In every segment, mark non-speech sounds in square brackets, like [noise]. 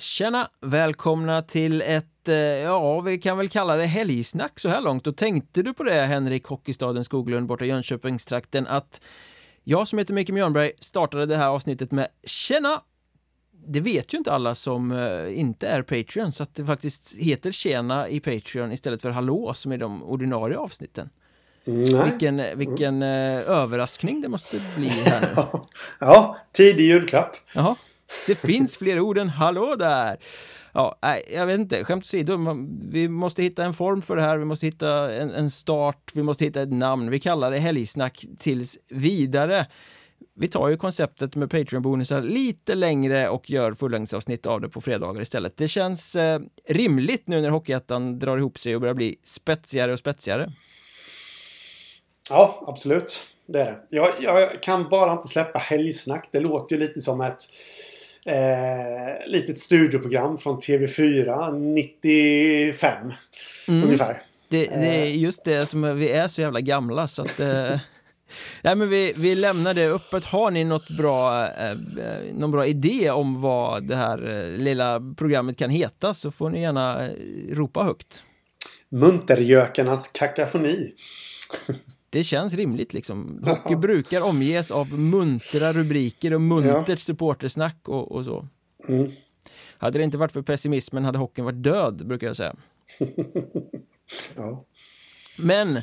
Tjena! Välkomna till ett, eh, ja vi kan väl kalla det helgsnack så här långt. Och tänkte du på det Henrik Hockeystaden Skoglund borta i Jönköpingstrakten att jag som heter Micke Mjörnberg startade det här avsnittet med Tjena! Det vet ju inte alla som eh, inte är Patreon så att det faktiskt heter Tjena i Patreon istället för Hallå som är de ordinarie avsnitten. Nej. Vilken, vilken eh, överraskning det måste bli här nu. [laughs] ja, tidig julklapp. Jaha, det finns fler ord än hallå där. Ja, nej, jag vet inte, skämt åsido, man- vi måste hitta en form för det här, vi måste hitta en, en start, vi måste hitta ett namn. Vi kallar det helgsnack tills vidare. Vi tar ju konceptet med Patreon-bonusar lite längre och gör fullängdsavsnitt av det på fredagar istället. Det känns eh, rimligt nu när Hockeyettan drar ihop sig och börjar bli spetsigare och spetsigare. Ja, absolut. Det är det. Jag, jag kan bara inte släppa helgsnack. Det låter ju lite som ett eh, litet studioprogram från TV4 95. Ungefär. Det, det är just det som vi är så jävla gamla så att eh, [laughs] Nej men vi, vi lämnar det öppet. Har ni något bra, eh, eh, någon bra idé om vad det här eh, lilla programmet kan heta så får ni gärna eh, ropa högt. Muntergökarnas kakafoni. [laughs] Det känns rimligt liksom. [laughs] Hockey brukar omges av muntra rubriker och muntert supportersnack och, och så. Mm. Hade det inte varit för pessimismen hade hockeyn varit död, brukar jag säga. [laughs] Ja. Men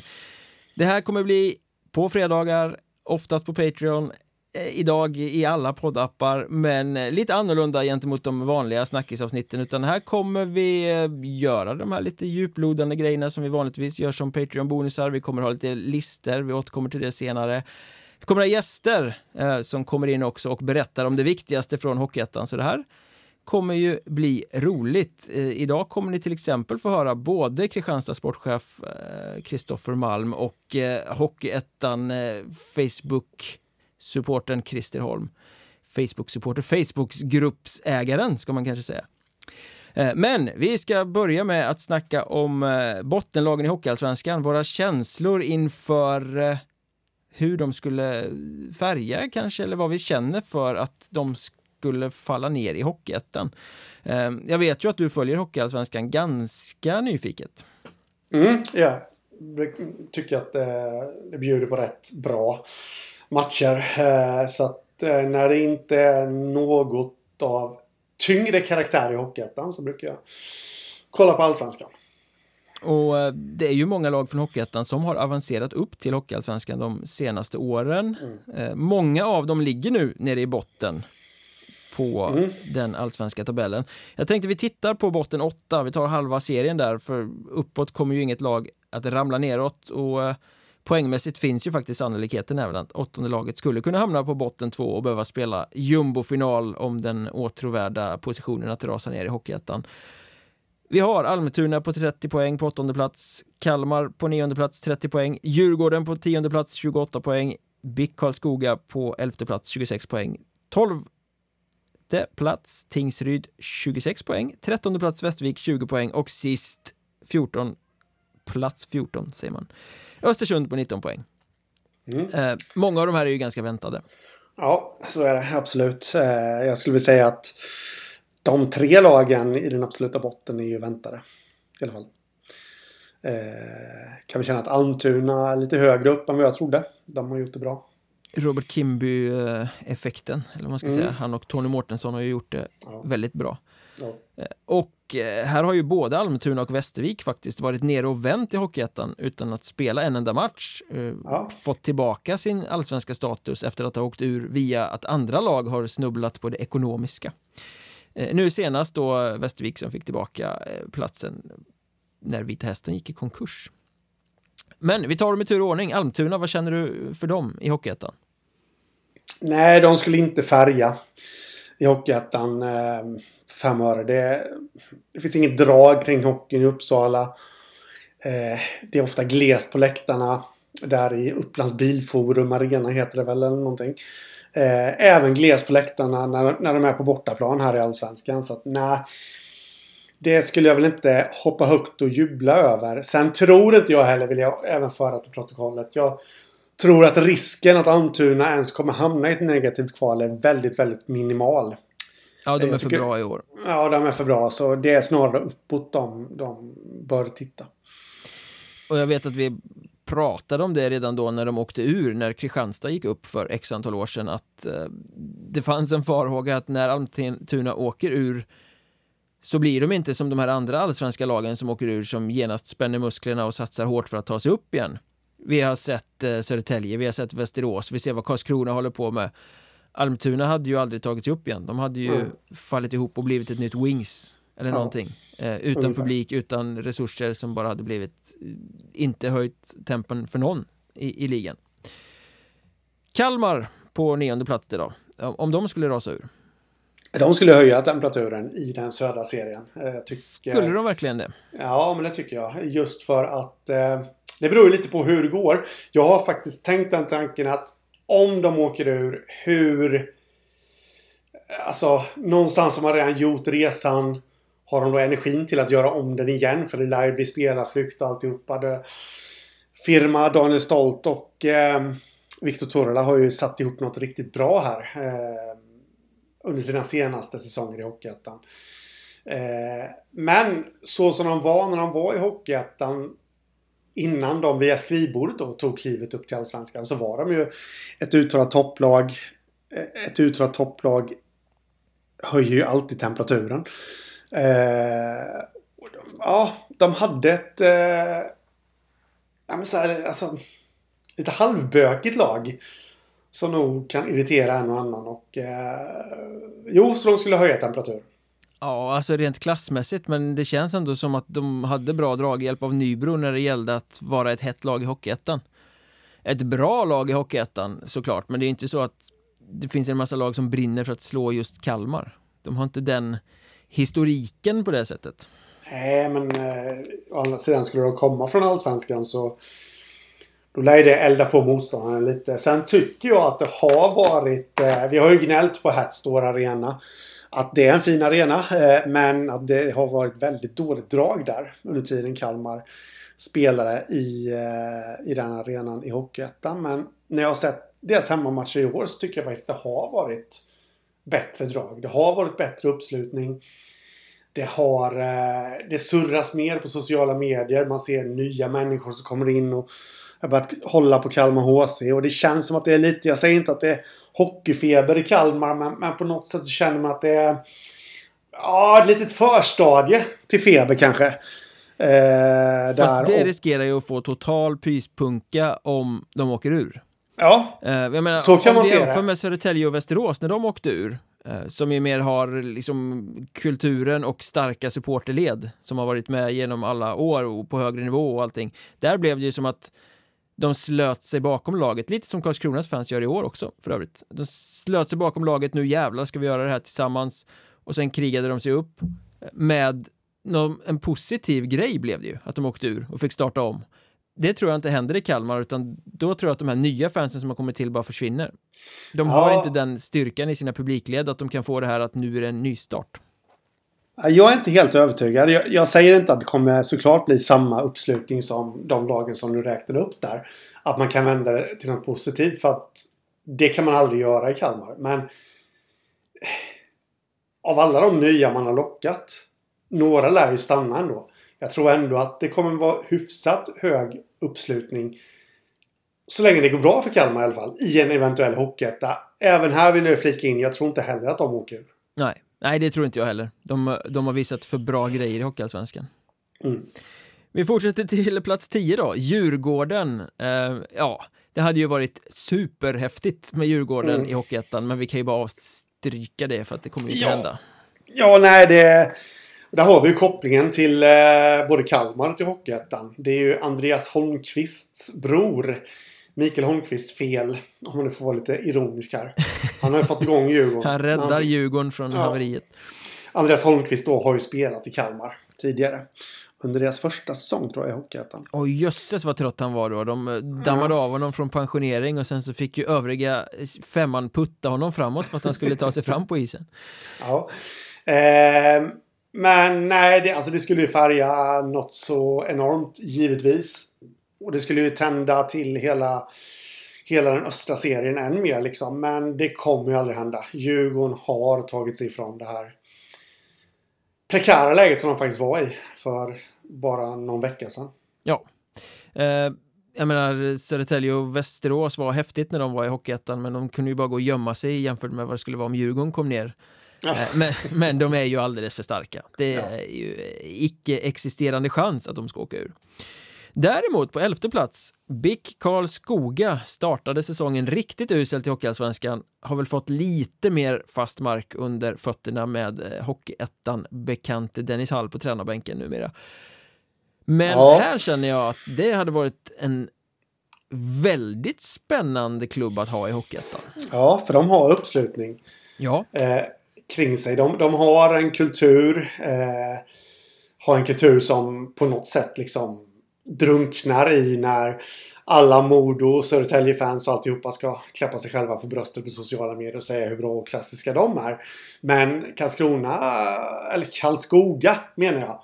det här kommer bli på fredagar, oftast på Patreon, Eh, idag i alla poddappar, men eh, lite annorlunda gentemot de vanliga snackisavsnitten, utan här kommer vi eh, göra de här lite djuplodande grejerna som vi vanligtvis gör som Patreon-bonusar. Vi kommer ha lite lister, vi återkommer till det senare. Vi kommer ha gäster eh, som kommer in också och berättar om det viktigaste från Hockeyettan, så det här kommer ju bli roligt. Eh, idag kommer ni till exempel få höra både Kristianstads sportchef eh, Malm och eh, Hockeyettan eh, supporten Christer Holm. Facebook-supporter, Facebook-gruppsägaren ska man kanske säga. Eh, men vi ska börja med att snacka om eh, bottenlagen i Hockeyallsvenskan, våra känslor inför eh, hur de skulle färga kanske, eller vad vi känner för att de skulle falla ner i Hockeyettan. Jag vet ju att du följer Hockeyallsvenskan ganska nyfiket. Mm, ja. Jag tycker att det bjuder på rätt bra matcher. Eh, så att eh, när det inte är något av tyngre karaktär i Hockeyettan så brukar jag kolla på Allsvenskan. Och eh, det är ju många lag från Hockeyettan som har avancerat upp till Hockeyallsvenskan de senaste åren. Eh, Många av dem ligger nu nere i botten på den allsvenska tabellen. Jag tänkte vi tittar på botten 8, vi tar halva serien där för uppåt kommer ju inget lag att ramla neråt och poängmässigt finns ju faktiskt sannolikheten även att åttonde laget skulle kunna hamna på botten 2 och behöva spela jumbofinal om den åtråvärda positionen att rasa ner i Hockeyettan. Vi har Almtuna på 30 poäng på åttonde plats, Kalmar på nionde plats 30 poäng, Djurgården på tionde plats 28 poäng, BIK Karlskoga på elfte plats 26 poäng, 12 plats Tingsryd 26 poäng, 13 plats Västervik 20 poäng och sist 14 plats 14 säger man. Östersund på 19 poäng. Eh, många av de här är ju ganska väntade. Ja, så är det absolut. Eh, Jag skulle vilja säga att de tre lagen i den absoluta botten är ju väntade. I alla fall. Eh, kan vi känna att Almtuna är lite högre upp än vad jag trodde. De har gjort det bra. Robert Kimby-effekten, eller vad man ska säga. Han och Tony Mårtensson har ju gjort det Ja. väldigt bra. Ja. Och eh, här har ju både Almtuna och Västervik faktiskt varit nere och vänt i Hockeyettan utan att spela en enda match. Eh, Ja. Fått tillbaka sin allsvenska status efter att ha åkt ur via att andra lag har snubblat på det ekonomiska. Eh, Nu senast då Västervik som fick tillbaka platsen när Vita Hästen gick i konkurs. Men vi tar dem i tur och ordning. Almtuna, vad känner du för dem i Hockeyettan? Nej, de skulle inte färga i Hockeyettan. Fem öre. Det, det finns inget drag kring hockeyn i Uppsala. Eh, det är ofta glest på läktarna. Där i Upplands Bilforum Arena heter det väl eller någonting. Eh, även glest på läktarna när, när de är på bortaplan här i Allsvenskan. Så att nej. Det skulle jag väl inte hoppa högt och jubla över. Sen tror inte jag heller, vill jag även föra till protokollet. Jag tror att risken att Almtuna ens kommer hamna i ett negativt kval är väldigt, väldigt minimal. Ja, de Jag är för tycker- bra i år. Ja, de är för bra. Så det är snarare uppåt de, de bör titta. Och jag vet att vi pratade om det redan då när de åkte ur, när Kristianstad gick upp för x antal år sedan, att eh, det fanns en farhåga att när Almtuna åker ur så blir de inte som de här andra allsvenska lagen som åker ur som genast spänner musklerna och satsar hårt för att ta sig upp igen. Vi har sett eh, Södertälje, vi har sett Västerås, vi ser vad Karlskrona håller på med. Almtuna hade ju aldrig tagit sig upp igen. De hade ju Mm. fallit ihop och blivit ett nytt Wings eller Ja. någonting. Eh, utan Ungefär. publik, utan resurser som bara hade blivit eh, inte höjt tempen för någon i, i ligan. Kalmar på nionde plats idag. Om de skulle rasa ur, De skulle höja temperaturen i den södra serien. Eh, Jag tycker, skulle de verkligen det? Ja, men det tycker jag. Just för att eh, det beror lite på hur det går. Jag har faktiskt tänkt den tanken att om de åker ur, hur... Alltså, någonstans har man redan gjort resan. Har de då energin till att göra om den igen? För det lär ju bli spelarflykt och alltihopa. Det, firma Daniel Stolt och eh, Viktor Torla har ju satt ihop något riktigt bra här. Eh, under sina senaste säsonger i Hockeyettan. Eh, men så som de var när de var i Hockeyettan innan de via skrivbordet då tog klivet upp till Allsvenskan så var de ju ett uttalat topplag. Eh, ett uttalat topplag höjer ju alltid temperaturen. Eh, de, ja, de hade ett... Eh, ja, men så här, alltså, lite halvbökigt lag. Som nog kan irritera en och annan. Och, eh, jo, så de skulle höja temperaturen. Ja, alltså rent klassmässigt, men det känns ändå som att de hade bra draghjälp av Nybro när det gällde att vara ett hett lag i Hockeyettan. Ett bra lag i Hockeyettan såklart, men det är inte så att det finns en massa lag som brinner för att slå just Kalmar. De har inte den historiken på det sättet. Nej, men eh, å andra sidan skulle de komma från Allsvenskan så då lär ju det elda på motståndarna lite. Sen tycker jag att det har varit... Eh, vi har ju gnällt på Hatstore Arena. Att det är en fin arena, eh, men att det har varit väldigt dåligt drag där under tiden Kalmar spelade i, eh, i den arenan i Hockeyettan. Men när jag har sett deras hemmamatcher i år så tycker jag faktiskt att det har varit bättre drag. Det har varit bättre uppslutning. Det har... Eh, det surras mer på sociala medier. Man ser nya människor som kommer in och har börjat hålla på Kalmar HC. Och det känns som att det är lite... Jag säger inte att det är hockeyfeber i Kalmar, men, men på något sätt så känner man att det är... Ja, ett litet förstadie till feber kanske. Eh, Fast det Och- riskerar ju att få total pyspunka om de åker ur. Ja, Eh, jag menar, Så kan om man vi se jämför det. med Södertälje och Västerås när de åkte ur, eh, som ju mer har liksom kulturen och starka supporterled som har varit med genom alla år och på högre nivå och allting. Där blev det ju som att de slöt sig bakom laget, lite som Karlskronas fans gör i år också för övrigt. De slöt sig bakom laget, nu jävlar ska vi göra det här tillsammans och sen krigade de sig upp med någon, en positiv grej blev det ju, att de åkte ur och fick starta om. Det tror jag inte händer i Kalmar, utan då tror jag att de här nya fansen som har kommit till bara försvinner. De har Ja. inte den styrkan i sina publikled att de kan få det här att nu är det en nystart. Jag är inte helt övertygad. Jag, jag säger inte att det kommer såklart bli samma uppslutning som de lagen som du räknade upp där. Att man kan vända det till något positivt. För att det kan man aldrig göra i Kalmar. Men av alla de nya man har lockat. Några lär ju stanna ändå. Jag tror ändå att det kommer vara hyfsat hög uppslutning. Så länge det går bra för Kalmar i alla fall. I en eventuell hockeyetta. Även här vill jag flika in. Jag tror inte heller att de åker ur. Nej, nej det tror inte jag heller. De, de har visat för bra grejer i Hockeyallsvenskan. Mm. Vi fortsätter till plats 10 då, Djurgården. Eh, ja, det hade ju varit superhäftigt med Djurgården Mm. i Hockeyettan, men vi kan ju bara avstryka det för att det kommer ju inte Ja. hända. Ja, nej, det... Där har vi ju kopplingen till eh, både Kalmar och till Hockeyettan. Det är ju Andreas Holmqvists bror. Mikael Holmqvists fel, om man nu får vara lite ironisk här. Han har ju fått igång Djurgården. [laughs] Han räddar Han- Djurgården från Ja. haveriet. Andreas Holmqvist då har ju spelat i Kalmar tidigare. Under deras första säsong tror jag i Hockeyettan. Och jösses vad trött han var då. De eh, dammade av honom från pensionering och sen så fick ju övriga femman putta honom framåt för att han skulle ta sig fram på isen. [laughs] Ja. Eh, men nej, det, alltså det skulle ju färga något så enormt givetvis. Och det skulle ju tända till hela, hela den östra serien än mer liksom. Men det kommer ju aldrig hända. Djurgården har tagit sig ifrån det här prekära läget som de faktiskt var i för bara någon vecka sedan. Ja. Eh, jag menar, Södertälje och Västerås var häftigt när de var i Hockeyettan men de kunde ju bara gå och gömma sig jämfört med vad det skulle vara om Djurgården kom ner. Ja. Eh, men, men de är ju alldeles för starka. Det är ja. ju icke-existerande chans att de ska åka ur. Däremot på elfte plats, BIK Karlskoga startade säsongen riktigt uselt i Hockeyallsvenskan. Har väl fått lite mer fast mark under fötterna med eh, Hockeyettan bekante Dennis Hall på tränarbänken numera. Men ja. här känner jag att det hade varit en väldigt spännande klubb att ha i Hockeyettan. Ja, för de har uppslutning. Ja. Eh, kring sig. De, de har en kultur. Eh, har en kultur som på något sätt liksom drunknar i när alla Modo, Södertälje-fans och alltihopa ska klappa sig själva för bröstet på sociala medier och säga hur bra och klassiska de är. Men Karlskrona, eller Karlskoga menar jag,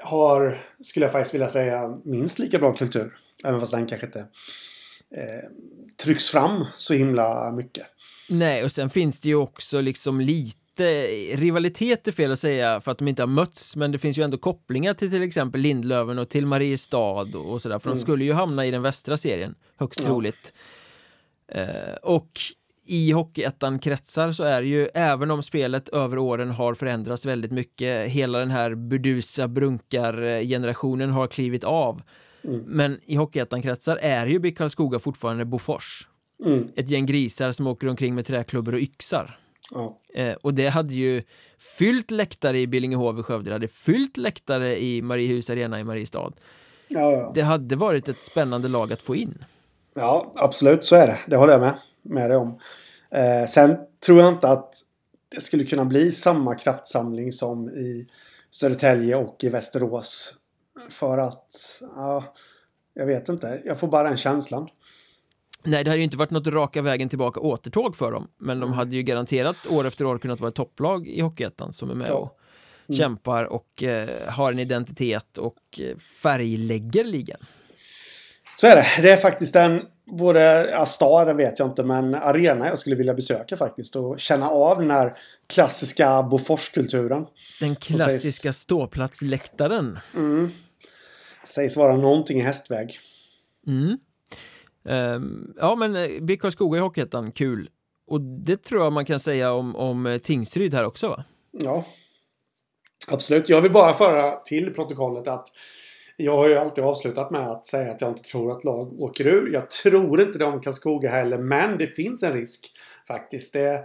har, skulle jag faktiskt vilja säga, minst lika bra kultur. Även fast den kanske inte eh, trycks fram så himla mycket. Nej, och sen finns det ju också liksom lite rivalitet är fel att säga för att de inte har mötts men det finns ju ändå kopplingar till till exempel Lindlöven och till Mariestad och sådär för mm. de skulle ju hamna i den västra serien högst ja. troligt eh, och i Hockeyettan-kretsar så är det ju, även om spelet över åren har förändrats väldigt mycket, hela den här burdusa brunkar-generationen har klivit av. Mm. Men i Hockeyettan-kretsar är ju BIK Karlskoga fortfarande Bofors. Mm. Ett gäng grisar som åker omkring med träklubbor och yxar. Ja. Eh, och det hade ju fyllt läktare i Billingehov i Skövde, det hade fyllt läktare i Mariehus Arena i Mariestad. Ja, ja. Det hade varit ett spännande lag att få in. Ja, absolut så är det. Det håller jag med, med dig om. Eh, sen tror jag inte att det skulle kunna bli samma kraftsamling som i Södertälje och i Västerås. För att, ja, jag vet inte. Jag får bara den känslan. Nej, det hade ju inte varit något raka vägen tillbaka återtåg för dem, men de hade ju garanterat år efter år kunnat vara ett topplag i Hockeyettan som är med ja. och mm. kämpar och eh, har en identitet och eh, färglägger ligan. Så är det. Det är faktiskt en, både, ja, staden vet jag inte, men arena jag skulle vilja besöka faktiskt och känna av den här klassiska Boforskulturen. Den klassiska sägs, ståplatsläktaren. Mm. Sägs vara någonting i hästväg. Mm. Um, ja, men eh, BK Karlskoga i Hockeyettan, kul. Och det tror jag man kan säga om, om eh, Tingsryd här också, va? Ja, absolut. Jag vill bara föra till protokollet att jag har ju alltid avslutat med att säga att jag inte tror att lag åker ur. Jag tror inte det om Karlskoga heller, men det finns en risk faktiskt. Det,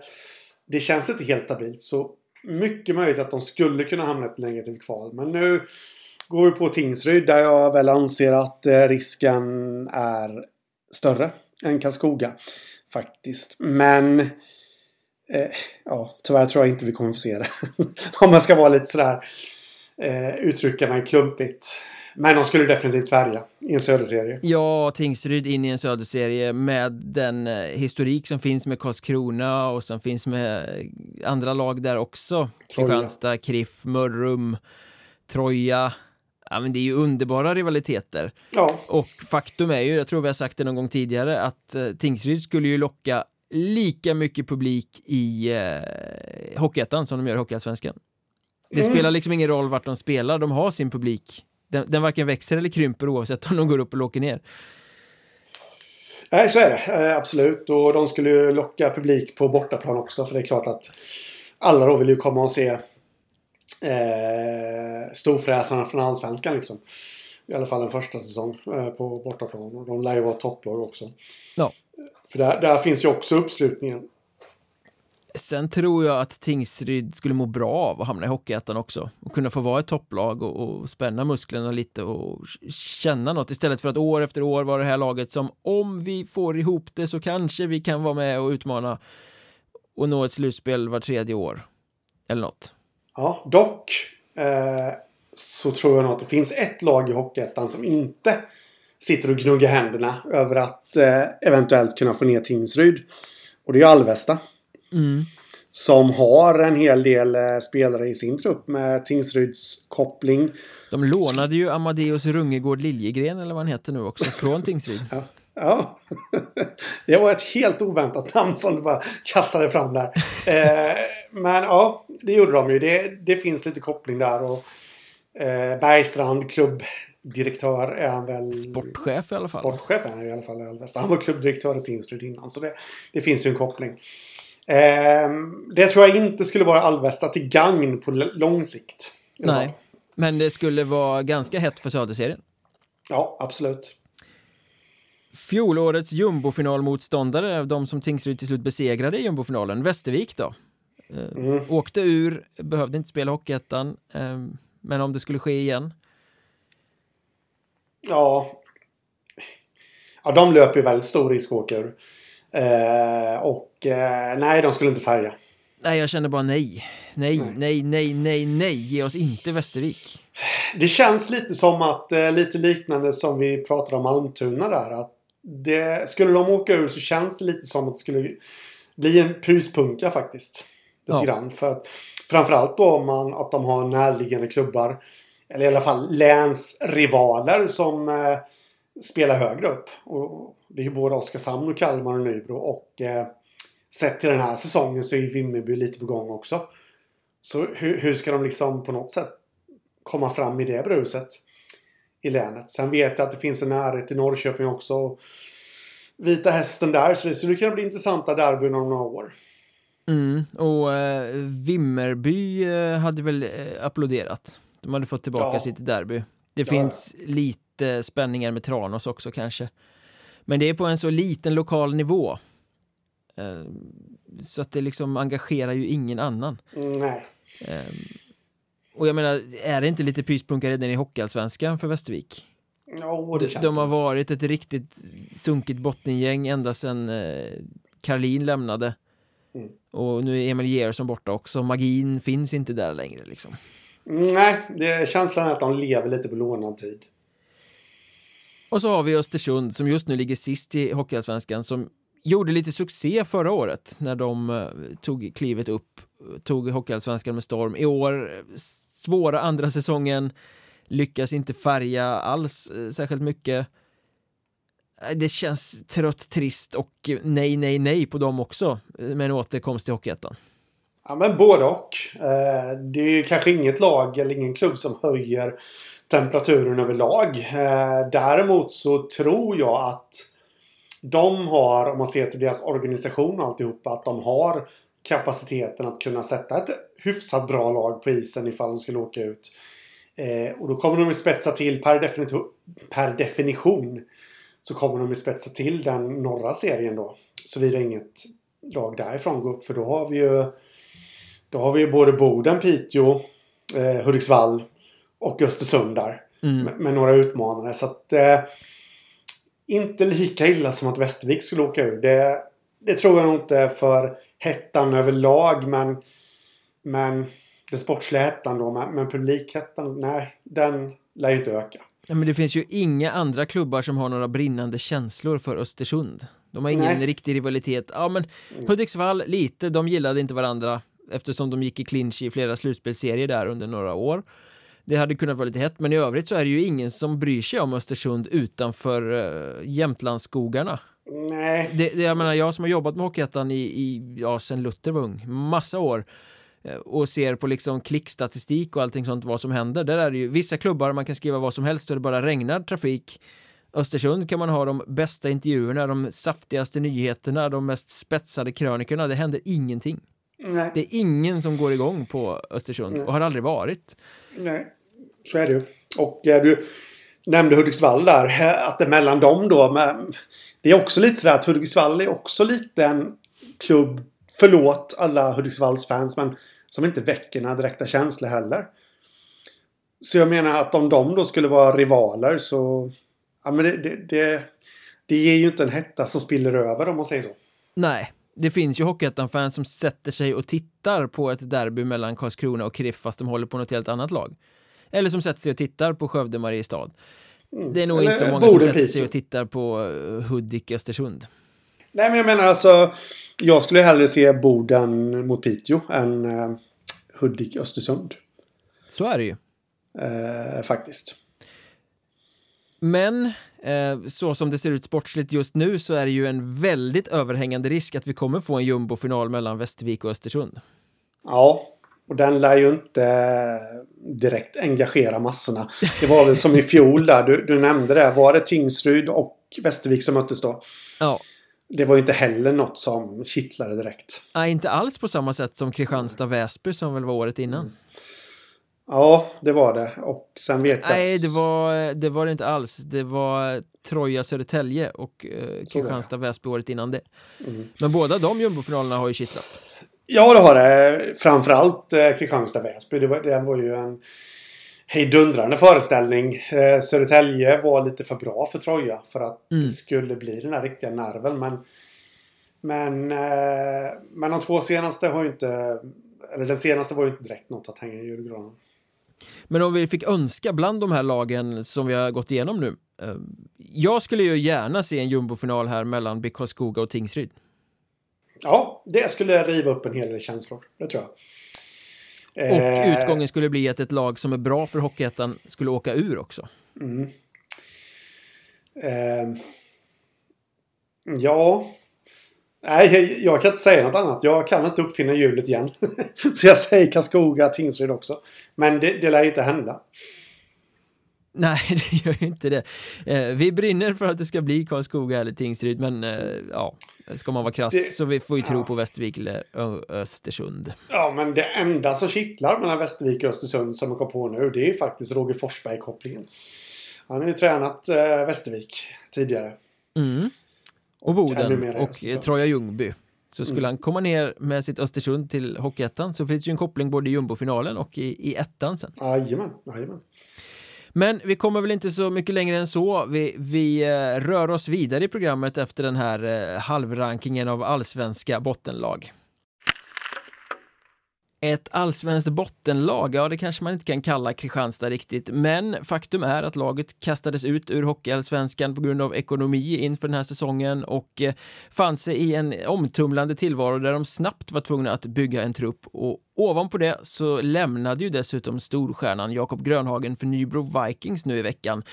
det känns inte helt stabilt, så mycket möjligt att de skulle kunna hamna ett negativt kval. Men nu går vi på Tingsryd där jag väl anser att eh, risken är större än Karlskoga. Faktiskt. Men eh, ja, tyvärr tror jag inte vi kommer få se det. [laughs] Om man ska vara lite sådär eh, uttrycka mig klumpigt. Men de skulle definitivt färga i en söderserie. Ja, Tingsryd in i en söderserie med den eh, historik som finns med Karlskrona och som finns med andra lag där också. Kristianstad, Kriff, Mörrum, Troja. Ja, men det är ju underbara rivaliteter. Ja. Och faktum är ju, jag tror vi har sagt det någon gång tidigare, att eh, Tingsryd skulle ju locka lika mycket publik i eh, Hockeyettan som de gör i Hockeyallsvenskan. Det mm. spelar liksom ingen roll vart de spelar, de har sin publik. Den, den varken växer eller krymper oavsett om de går upp eller åker ner. Nej, så är det. Eh, absolut. Och de skulle ju locka publik på bortaplan också. För det är klart att alla då vill ju komma och se eh, storfräsarna från Allsvenskan liksom. I alla fall en första säsong eh, på bortaplan. Och de lär ju vara topplag också. Ja. För där, där finns ju också uppslutningen. Sen tror jag att Tingsryd skulle må bra av att hamna i Hockeyettan också och kunna få vara ett topplag och, och, spänna musklerna lite och känna något istället för att år efter år vara det här laget som om vi får ihop det så kanske vi kan vara med och utmana och nå ett slutspel var tredje år eller något. Ja, dock eh, så tror jag nog att det finns ett lag i Hockeyettan som inte sitter och gnuggar händerna över att eh, eventuellt kunna få ner Tingsryd. Och det är Alvesta. Mm. Som har en hel del eh, spelare i sin trupp med Tingsryds koppling. De lånade ju Amadeus Rungegård Liljegren eller vad han heter nu också från Tingsryd. ja, Ja. [laughs] Det var ett helt oväntat namn som du bara kastade fram där. [laughs] Eh, men ja, det gjorde de ju. Det, det finns lite koppling där. Och, eh, Bergstrand, klubbdirektör, är han väl... Sportchef i alla fall. Sportchef är han i alla fall i Alvesta. Han var klubbdirektör i Tingsryd innan. Så det, det finns ju en koppling. Eh, det tror jag inte skulle vara Alvesta till gagn på lång sikt. Nej, men det skulle vara ganska hett för Söderserien. Ja, absolut. Fjolårets jumbofinalmotståndare, de som Tingsryd till slut besegrade i jumbofinalen, Västervik då. Eh, mm. Åkte ur, behövde inte spela Hockeyettan, eh, men om det skulle ske igen? Ja. Ja, de löper ju väldigt stor risk att åka ur. Eh, och eh, nej, de skulle inte färga. Nej, jag känner bara nej. Nej, nej, nej, nej, nej, nej. Ge oss inte Västervik. Det känns lite som att, eh, lite liknande som vi pratade om Almtuna där. Att det, skulle de åka ur så känns det lite som att det skulle bli en pyspunka faktiskt. Lite ja. grann. För att, framförallt då om man, att de har närliggande klubbar. Eller i alla fall länsrivaler som eh, spelar högre upp. Och det är både Oskarshamn och Kalmar och Nybro. Och eh, sett till den här säsongen så är Vimmerby lite på gång också. Så hur, hur ska de liksom på något sätt komma fram i det bruset? I länet. Sen vet jag att det finns en närhet till Norrköping också. Vita hästen där, så det skulle kunna bli intressanta derbyn om några år. Mm, och eh, Vimmerby eh, hade väl eh, applåderat. De hade fått tillbaka ja. sitt derby. Det ja. finns lite spänningar med Tranås också kanske. Men det är på en så liten lokal nivå. Eh, så att det liksom engagerar ju ingen annan. Nej. Eh, och jag menar, är det inte lite pyspunka redan i Hockeyallsvenskan för Västervik? Jo, det känns De har varit ett riktigt sunkigt bottengäng ända sedan eh, Karlin lämnade. Mm. Och nu är Emil Gersson borta också. Magin finns inte där längre liksom. Nej, det är känslan att de lever lite på lånad tid. Och så har vi Östersund som just nu ligger sist i Hockeyallsvenskan som gjorde lite succé förra året när de eh, tog klivet upp, tog Hockeyallsvenskan med storm. I år svåra andra säsongen, lyckas inte färga alls eh, särskilt mycket. Eh, det känns trött, trist och nej, nej, nej på dem också eh, med en återkomst till Hockeyettan. Ja, men både och. Det är ju kanske inget lag eller ingen klubb som höjer temperaturen överlag. Däremot så tror jag att de har, om man ser till deras organisation och alltihopa, att de har kapaciteten att kunna sätta ett hyfsat bra lag på isen ifall de skulle åka ut. Eh, och då kommer de att spetsa till per, per definition. Så kommer de att spetsa till den norra serien då. Såvida inget lag därifrån går upp. För då har vi ju Då har vi ju både Boden, Piteå, eh, Hudiksvall och Östersund där. Mm. Med, med, några utmanare. Så att eh, inte lika illa som att Västervik skulle åka ur. Det, det tror jag inte för hettan överlag. Men, men den sportsliga hettan då. Men, men publikhettan, nej, den lär ju inte öka. Ja, men det finns ju inga andra klubbar som har några brinnande känslor för Östersund. De har ingen nej. riktig rivalitet. Ja, men mm. Hudiksvall lite. De gillade inte varandra eftersom de gick i clinch i flera slutspelsserier där under några år. Det hade kunnat vara lite hett, men i övrigt så är det ju ingen som bryr sig om Östersund utanför uh, Jämtlandsskogarna. Nej. Det, det, jag menar, jag som har jobbat med Hockeyettan i, i, ja, sen Luther var ung, massa år och ser på liksom klickstatistik och allting sånt vad som händer. Där är det ju vissa klubbar man kan skriva vad som helst och det bara regnar trafik. Östersund kan man ha de bästa intervjuerna, de saftigaste nyheterna, de mest spetsade krönikorna. Det händer ingenting. Nej. Det är ingen som går igång på Östersund Nej. och har aldrig varit. Nej. Så är det ju. Och eh, du nämnde Hudiksvall där. Eh, att det mellan dem då. Men det är också lite sådär att Hudiksvall är också lite en klubb. Förlåt alla Hudiksvalls fans men som inte väcker några direkta känslor heller. Så jag menar att om de då skulle vara rivaler så... Ja men det, det, det, det ger ju inte en hetta som spiller över om man säger så. Nej, det finns ju Hockeyettan-fans som sätter sig och tittar på ett derby mellan Karlskrona och KRIF fast de håller på något helt annat lag. Eller som sätter sig och tittar på Skövde Mariestad. Mm. Det är nog Eller inte så många som sätter sig och tittar på eh, Hudik Östersund. Nej, men jag menar alltså. Jag skulle hellre se Boden mot Piteå än uh, Hudik Östersund. Så är det ju. Uh, faktiskt. Men eh, så som det ser ut sportsligt just nu så är det ju en väldigt överhängande risk att vi kommer få en jumbofinal mellan Västervik och Östersund. Ja, och den lär ju inte eh, direkt engagera massorna. Det var väl som i fjol där, du, du nämnde det. Var det Tingsryd och Västervik som möttes då? Ja. Det var ju inte heller något som kittlade direkt. Nej, inte alls på samma sätt som Kristianstad-Väsby som väl var året innan. Mm. Ja, det var det. Och sen vet jag... Nej, det var, det var det inte alls. Det var Troja Södertälje och eh, Kristianstad Väsby året innan det. Mm. Men båda de jumbofinalerna har ju kittlat. Ja, det har det. Framförallt eh, Kristianstad Väsby. Det var, det var ju en hejdundrande föreställning. Eh, Södertälje var lite för bra för Troja för att mm. det skulle bli den här riktiga nerven. Men, men, eh, men de två senaste har ju inte... Eller den senaste var ju inte direkt något att hänga i julgranen. Men om vi fick önska bland de här lagen som vi har gått igenom nu. Eh, jag skulle ju gärna se en jumbofinal här mellan BK Skoga och Tingsryd. Ja, det skulle riva upp en hel del känslor. Det tror jag. Och eh, utgången skulle bli att ett lag som är bra för Hockeyettan skulle åka ur också. Mm. Eh, ja, Nej, jag kan inte säga något annat. Jag kan inte uppfinna hjulet igen. [laughs] Så jag säger Karlskoga, Tingsryd också. Men det, det lär inte hända. [laughs] Nej, det gör ju inte det. Eh, vi brinner för att det ska bli Karlskoga eller Tingsryd, men eh, ja, ska man vara krass det, så vi får ju tro ja. på Västervik eller Östersund. Ja, men det enda som kittlar mellan Västervik och Östersund som jag kom på nu, det är faktiskt Roger Forsberg-kopplingen. Han har ju tränat eh, Västervik tidigare. Mm. Och Boden och Troja Ljungby. Så skulle mm. han komma ner med sitt Östersund till Hockeyettan så finns ju en koppling både i jumbofinalen och i, i ettan sen. Jajamän, jajamän. Men vi kommer väl inte så mycket längre än så. Vi, vi eh, rör oss vidare i programmet efter den här eh, halvrankingen av allsvenska bottenlag. Ett allsvenskt bottenlag, ja det kanske man inte kan kalla Kristianstad riktigt, men faktum är att laget kastades ut ur Hockeyallsvenskan på grund av ekonomi inför den här säsongen och eh, fann sig i en omtumlande tillvaro där de snabbt var tvungna att bygga en trupp och ovanpå det så lämnade ju dessutom storstjärnan Jakob Grönhagen för Nybro Vikings nu i veckan.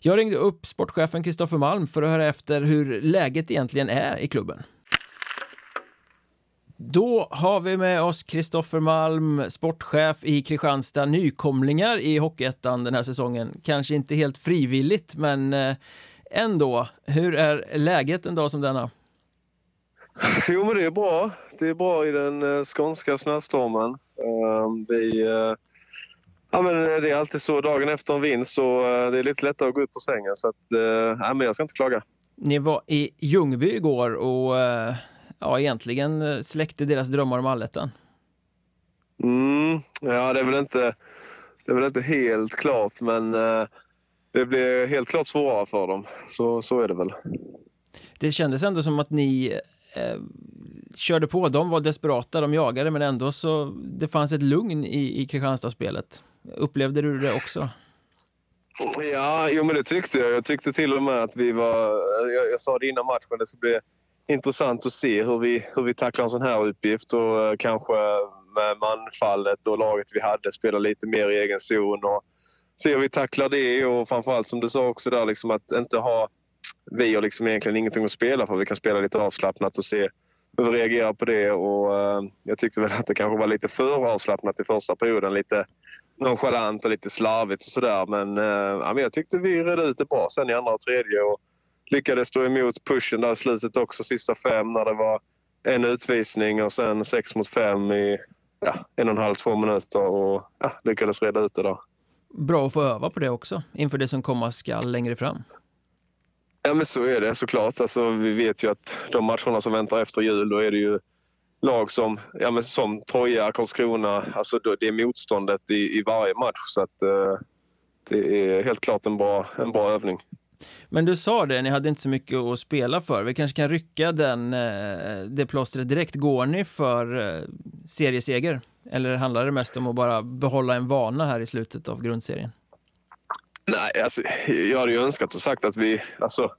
Jag ringde upp sportchefen Kristoffer Malm för att höra efter hur läget egentligen är i klubben. Då har vi med oss Kristoffer Malm, sportchef i Kristianstad, nykomlingar i Hockeyettan den här säsongen. Kanske inte helt frivilligt, men eh, ändå. Hur är läget en dag som denna? Jo, men det är bra. Det är bra i den eh, skånska snöstormen. Ehm, vi, eh, ja, men det är alltid så dagen efter en vinst så det är lite lättare att gå ut på sängen. Så att, ja, men jag ska inte klaga. Ni var i Ljungby igår och ja, egentligen eh, släckte deras drömmar om allettan. Mm, ja, det är väl inte, det är väl inte helt klart, men eh, det blir helt klart svårare för dem. Så, så är det väl. Det kändes ändå som att ni eh, körde på. De var desperata, de jagade, men ändå så det fanns ett lugn i, i Kristianstadsspelet. Upplevde du det också? Ja, jo, men det tyckte jag. Jag tyckte till och med att vi var... Jag, jag sa det innan matchen, det skulle bli intressant att se hur vi, hur vi tacklar en sån här uppgift och eh, kanske med manfallet och laget vi hade spela lite mer i egen zon och se hur vi tacklar det och framförallt som du sa också där liksom att inte ha vi har liksom egentligen ingenting att spela för. Vi kan spela lite avslappnat och se hur vi reagerar på det och eh, jag tyckte väl att det kanske var lite för avslappnat i första perioden. Lite nonchalant och lite slarvigt och sådär men, eh, ja, men jag tyckte vi redde ut det bra sen i andra och tredje och lyckades stå emot pushen där i slutet också, sista fem när det var en utvisning och sen sex mot fem i ja, en och en halv, två minuter och ja, lyckades reda ut det där. Bra att få öva på det också inför det som komma skall längre fram. Ja men så är det såklart. Alltså, vi vet ju att de matcherna som väntar efter jul, då är det ju lag som, ja, men som Troja, Karlskrona, alltså det är motståndet i, i varje match. Så att, eh, det är helt klart en bra, en bra övning. Men du sa det, ni hade inte så mycket att spela för. Vi kanske kan rycka den, eh, det plåstret direkt. Går ni för eh, serieseger? Eller handlar det mest om att bara behålla en vana här i slutet av grundserien? Nej, alltså, jag hade ju önskat och sagt att vi alltså,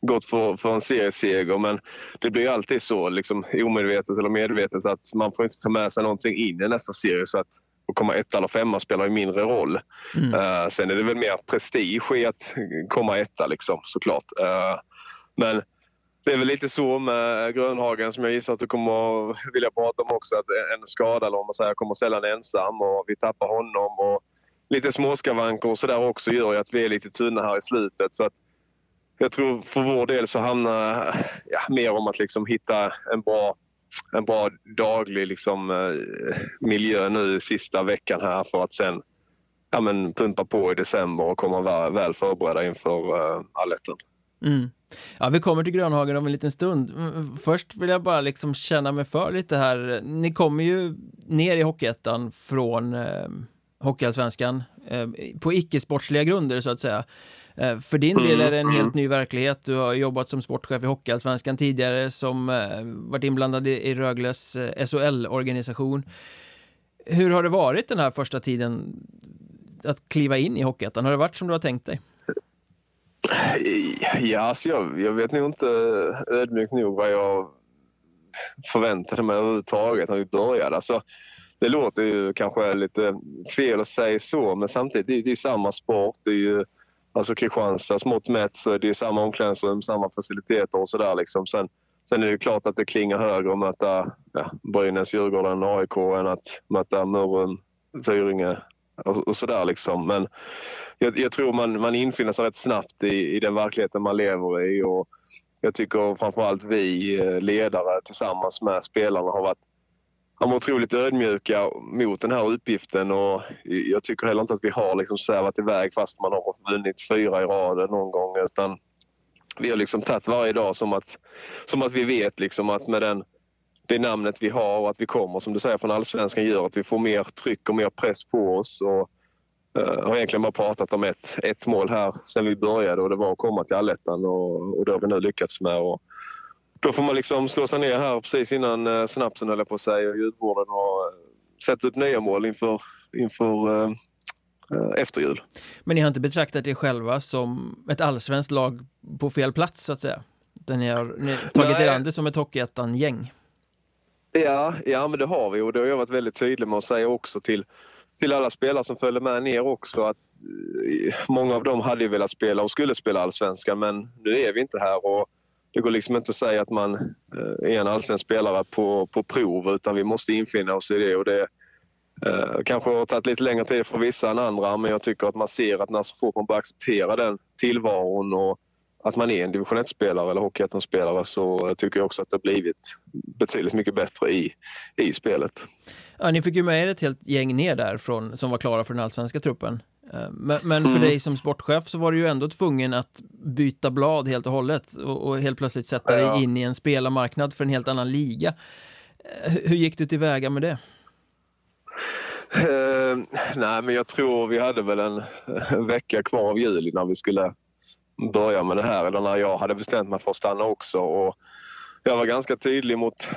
gått för, för en serieseger men det blir alltid så liksom, omedvetet eller medvetet att man får inte ta med sig någonting in i nästa serie. Så att att komma etta eller femma spelar ju mindre roll. Mm. Uh, sen är det väl mer prestige i att komma etta liksom, såklart. Uh, men det är väl lite så med Grönhagen som jag gissar att du kommer vilja prata om också. Att en skada, eller om man säger, kommer sällan ensam och vi tappar honom. Och lite småskavanker och sådär också gör ju att vi är lite tunna här i slutet. Så att jag tror för vår del så handlar ja, mer om att liksom hitta en bra, en bra daglig liksom, eh, miljö nu sista veckan här för att sen ja, men, pumpa på i december och komma väl, väl förberedda inför eh, uh, allettan. Mm. Ja, vi kommer till Grönhagen om en liten stund. Mm, mm, först vill jag bara liksom känna mig för lite här. Ni kommer ju ner i Hockeyettan från eh, Hockeyallsvenskan eh, på icke-sportsliga grunder så att säga. Eh, för din del är det en helt ny verklighet. Du har jobbat som sportchef i Hockeyallsvenskan tidigare som eh, varit inblandad i Rögles eh, SHL-organisation. Hur har det varit den här första tiden att kliva in i Hockeyettan? Har det varit som du har tänkt dig? Ja, alltså jag, jag vet nog inte ödmjukt nog vad jag förväntade mig överhuvudtaget när vi började. Alltså, det låter ju kanske lite fel att säga så, men samtidigt det är det samma sport. Det är ju, alltså Kristianstads mått mätt så är det samma omklädningsrum, samma faciliteter och sådär. Liksom. Sen, sen är det klart att det klingar högre att möta ja, Brynäs, Djurgården, AIK än att möta Mörrum, Tyringe och, och sådär. Liksom. Men jag, jag, tror man, man infinner sig rätt snabbt i, i den verkligheten man lever i. Och jag tycker framförallt vi eh, ledare tillsammans med spelarna har varit de var otroligt ödmjuka mot den här uppgiften och jag tycker heller inte att vi har liksom svävat iväg fast man har vunnit fyra i rad någon gång utan vi har liksom tagit varje dag som att, som att vi vet liksom att med den, det namnet vi har och att vi kommer som du säger från allsvenskan gör att vi får mer tryck och mer press på oss. Och, uh, har egentligen bara pratat om ett, ett mål här sen vi började och det var att komma till allettan och, och det har vi nu lyckats med. Och, då får man liksom slå sig ner här precis innan eh, snapsen jag på säga och ljudborden och eh, sätta upp nya mål inför, inför eh, efter jul. Men ni har inte betraktat er själva som ett allsvenskt lag på fel plats så att säga? Utan ni har, ni har tagit Nej. er an det som ett Hockeyettan-gäng? Ja, ja, men det har vi och det har jag varit väldigt tydlig med att säga också till, till alla spelare som följde med ner också att många av dem hade ju velat spela och skulle spela allsvenskan men nu är vi inte här och det går liksom inte att säga att man eh, är en allsvensk spelare på, på prov utan vi måste infinna oss i det. Och det eh, kanske har tagit lite längre tid för vissa än andra men jag tycker att man ser att när så fort man börjar acceptera den tillvaron och att man är en division 1-spelare eller hockeyettan-spelare så tycker jag också att det har blivit betydligt mycket bättre i, i spelet. Ja, ni fick ju med er ett helt gäng ner där från, som var klara för den allsvenska truppen. Eh, men, men för mm. dig som sportchef så var du ju ändå tvungen att byta blad helt och hållet och, och helt plötsligt sätta dig in i en spelarmarknad för en helt annan liga. Eh, hur gick du tillväga med det? Uh, nej, men jag tror vi hade väl en, en vecka kvar av juli när vi skulle börja med det här, eller när jag hade bestämt mig för att stanna också. Och jag var ganska tydlig mot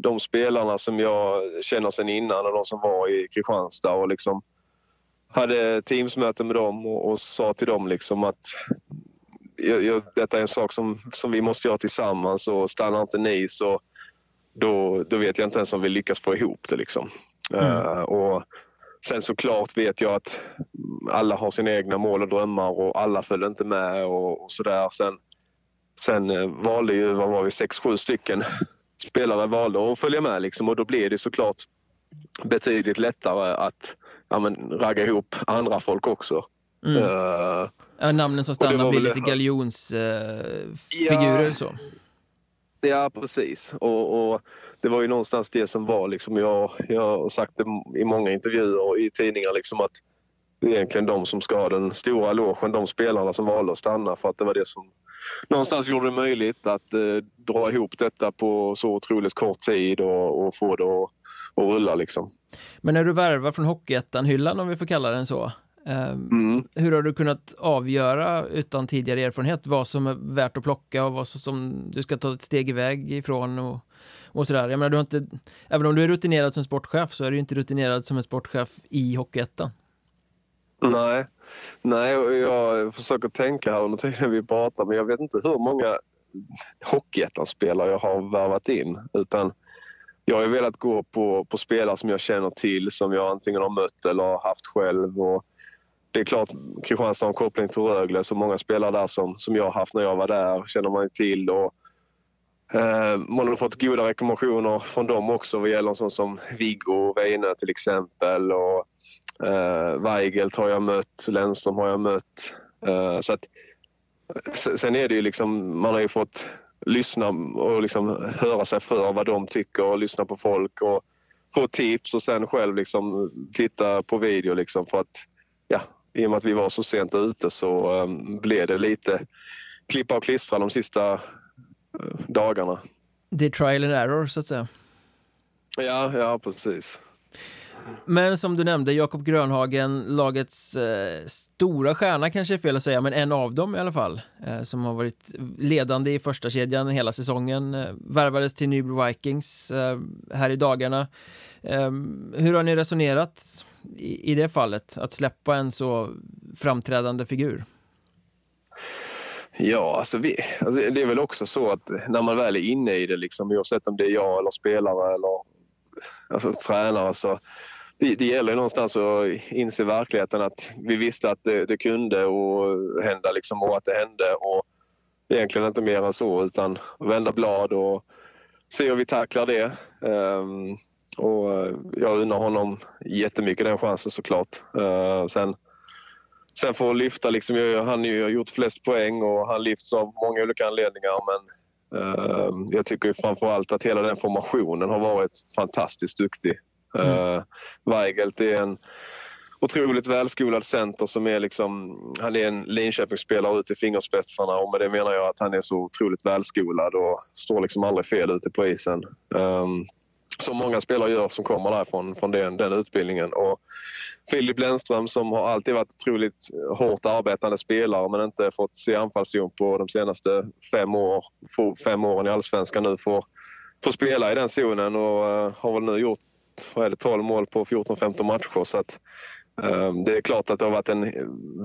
de spelarna som jag känner sedan innan och de som var i Kristianstad och liksom hade teamsmöte med dem och, och sa till dem liksom att jag, jag, detta är en sak som, som vi måste göra tillsammans och stannar inte ni så då, då vet jag inte ens om vi lyckas få ihop det. Liksom. Mm. Uh, och sen såklart vet jag att alla har sina egna mål och drömmar och alla följde inte med och, och sådär. Sen, sen uh, valde ju, vad var vi, sex, sju stycken [laughs] spelare valde att följa med liksom, och då blir det såklart betydligt lättare att ja, men, ragga ihop andra folk också. Mm. Uh, ja, namnen som stannar blir lite galjonsfigurer uh, ja, så. Ja, precis. Och, och, det var ju någonstans det som var liksom, jag, jag har sagt det i många intervjuer och i tidningar liksom att det är egentligen de som ska ha den stora logen, de spelarna som valde att stanna för att det var det som någonstans gjorde det möjligt att eh, dra ihop detta på så otroligt kort tid och, och få det att och rulla liksom. Men när du värvar från Hockeyettan-hyllan om vi får kalla den så, eh, mm. hur har du kunnat avgöra utan tidigare erfarenhet vad som är värt att plocka och vad som du ska ta ett steg iväg ifrån och, och sådär? Jag menar, du har inte, även om du är rutinerad som sportchef så är du inte rutinerad som en sportchef i Hockeyettan. Nej, nej jag försöker tänka här under tiden vi pratar men jag vet inte hur många Hockeyettan-spelare jag har värvat in utan jag har velat gå på, på spelare som jag känner till, som jag antingen har mött eller har haft själv. Och det är klart, Kristianstad har en koppling till Rögle, så många spelare där som, som jag har haft när jag var där känner man till. Och, eh, man har fått goda rekommendationer från dem också vad gäller sånt som Viggo Weine till exempel. Och, eh, Weigelt har jag mött, Lennström har jag mött. Eh, så att, sen är det ju liksom, man har ju fått lyssna och liksom höra sig för vad de tycker och lyssna på folk och få tips och sen själv liksom titta på video liksom för att ja, i och med att vi var så sent ute så um, blev det lite klippa och klistra de sista uh, dagarna. Det är trial and error så att säga. Ja, ja precis. Men som du nämnde, Jakob Grönhagen, lagets eh, stora stjärna kanske är fel att säga, men en av dem i alla fall, eh, som har varit ledande i första kedjan hela säsongen, eh, värvades till Nybro Vikings eh, här i dagarna. Eh, hur har ni resonerat i, i det fallet, att släppa en så framträdande figur? Ja, alltså, vi, alltså det är väl också så att när man väl är inne i det, liksom, oavsett om det är jag eller spelare eller alltså, tränare, så det, det gäller någonstans att inse verkligheten att vi visste att det, det kunde och hända liksom, och att det hände. Och egentligen inte mer än så utan vända blad och se hur vi tacklar det. Um, och jag unnar honom jättemycket den chansen såklart. Uh, sen, sen får lyfta, liksom, jag, han har gjort flest poäng och han lyfts av många olika anledningar men uh, jag tycker framför allt att hela den formationen har varit fantastiskt duktig. Mm. Uh, Weigelt är en otroligt välskolad center som är liksom, han är en Linköpingsspelare ut i fingerspetsarna och med det menar jag att han är så otroligt välskolad och står liksom aldrig fel ute på isen. Um, som många spelare gör som kommer därifrån från den, den utbildningen. Och Filip Lennström som har alltid varit otroligt hårt arbetande spelare men inte fått se anfallszon på de senaste fem, år, fem åren i Allsvenskan nu får, får spela i den zonen och uh, har väl nu gjort vad är det, 12 mål på 14-15 matcher. Så att, um, det är klart att det har varit en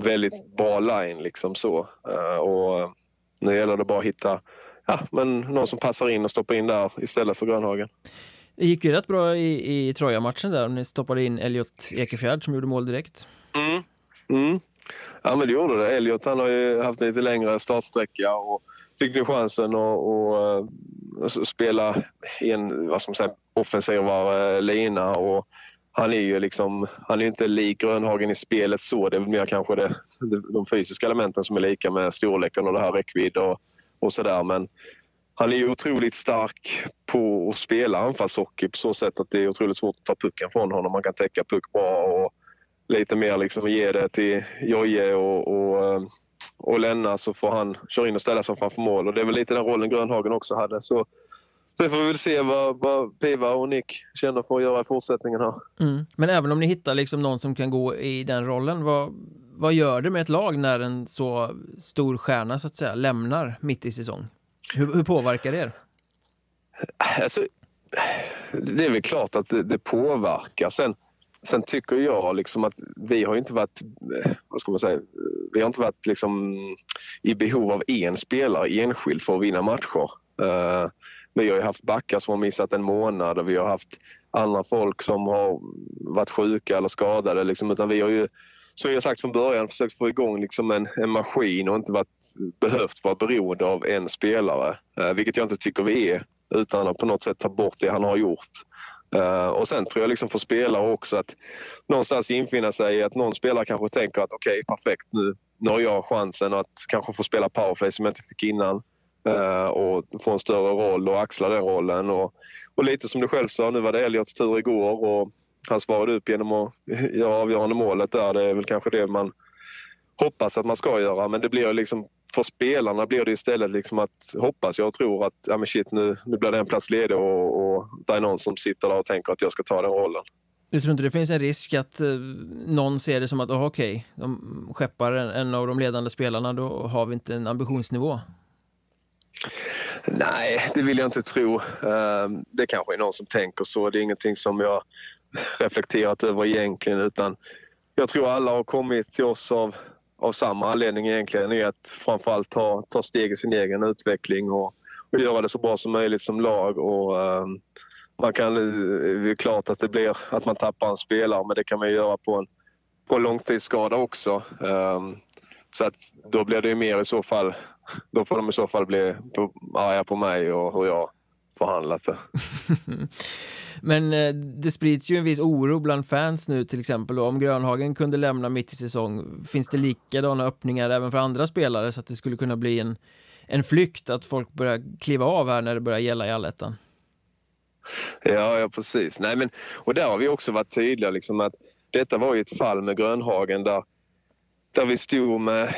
väldigt bra line. Liksom så. Uh, och nu gäller det bara att hitta ja, men någon som passar in och stoppar in där istället för Grönhagen. Det gick ju rätt bra i, i Troja-matchen där. Ni stoppade in Elliot Ekefjärd som gjorde mål direkt. Mm. Mm. Ja men det gjorde det. Elliot han har ju haft lite längre startsträcka och fick nu chansen att uh, spela i en vad ska man säga, offensivare eh, lina. Och han är ju liksom, han är inte lik Grönhagen i spelet så. Det är väl mer kanske det, de fysiska elementen som är lika med storleken och det här räckvidd och, och sådär. Men han är ju otroligt stark på att spela anfallshockey på så sätt att det är otroligt svårt att ta pucken från honom. Man kan täcka puck bra och lite mer liksom ge det till Joje och, och, och Lenna så får han köra in och ställa sig framför mål. Och det är väl lite den rollen Grönhagen också hade. Så Sen får vi väl se vad, vad Piva och Nick känner för att göra i fortsättningen här. Mm. Men även om ni hittar liksom någon som kan gå i den rollen, vad, vad gör det med ett lag när en så stor stjärna så att säga lämnar mitt i säsong? Hur, hur påverkar det er? Alltså, det är väl klart att det, det påverkar. Sen, sen tycker jag liksom att vi har inte varit, eh, vad ska man säga, vi har inte varit liksom i behov av en spelare enskilt för att vinna matcher. Uh, vi har ju haft backar som har missat en månad och vi har haft andra folk som har varit sjuka eller skadade. Liksom, utan vi har ju, som jag sagt från början, försökt få igång liksom en, en maskin och inte varit, behövt vara beroende av en spelare. Eh, vilket jag inte tycker vi är, utan att på något sätt ta bort det han har gjort. Uh, och sen tror jag liksom för spelare också att någonstans infinna sig att någon spelare kanske tänker att okej, okay, perfekt nu, nu har jag chansen att kanske få spela powerplay som jag inte fick innan. Uh, och få en större roll och axla den rollen. Och, och lite som du själv sa, nu var det Elliots tur igår och han svarade upp genom att [laughs] göra avgörande målet där. Det är väl kanske det man hoppas att man ska göra men det blir liksom för spelarna blir det istället liksom att hoppas jag och tror att ja, men shit, nu, nu blir det en plats ledig och, och det är någon som sitter där och tänker att jag ska ta den rollen. Du tror inte det finns en risk att eh, någon ser det som att oh, okej, okay, de skeppar en, en av de ledande spelarna, då har vi inte en ambitionsnivå? Nej, det vill jag inte tro. Ehm, det kanske är någon som tänker så. Det är ingenting som jag reflekterat över egentligen utan jag tror alla har kommit till oss av, av samma anledning egentligen. Är att framförallt ta, ta steg i sin egen utveckling och, och göra det så bra som möjligt som lag och, eh, man kan, eh, det är klart att det blir att man tappar en spelare men det kan man göra på en, på en långtidsskada också. Eh, så att då blir det mer i så fall, då får de i så fall bli på, arga på mig och hur jag förhandlat det. [laughs] Men eh, det sprids ju en viss oro bland fans nu till exempel om Grönhagen kunde lämna mitt i säsong. Finns det likadana öppningar även för andra spelare så att det skulle kunna bli en, en flykt att folk börjar kliva av här när det börjar gälla i allettan? Ja, ja precis. Nej, men, och där har vi också varit tydliga liksom att detta var ju ett fall med Grönhagen där där vi stod med,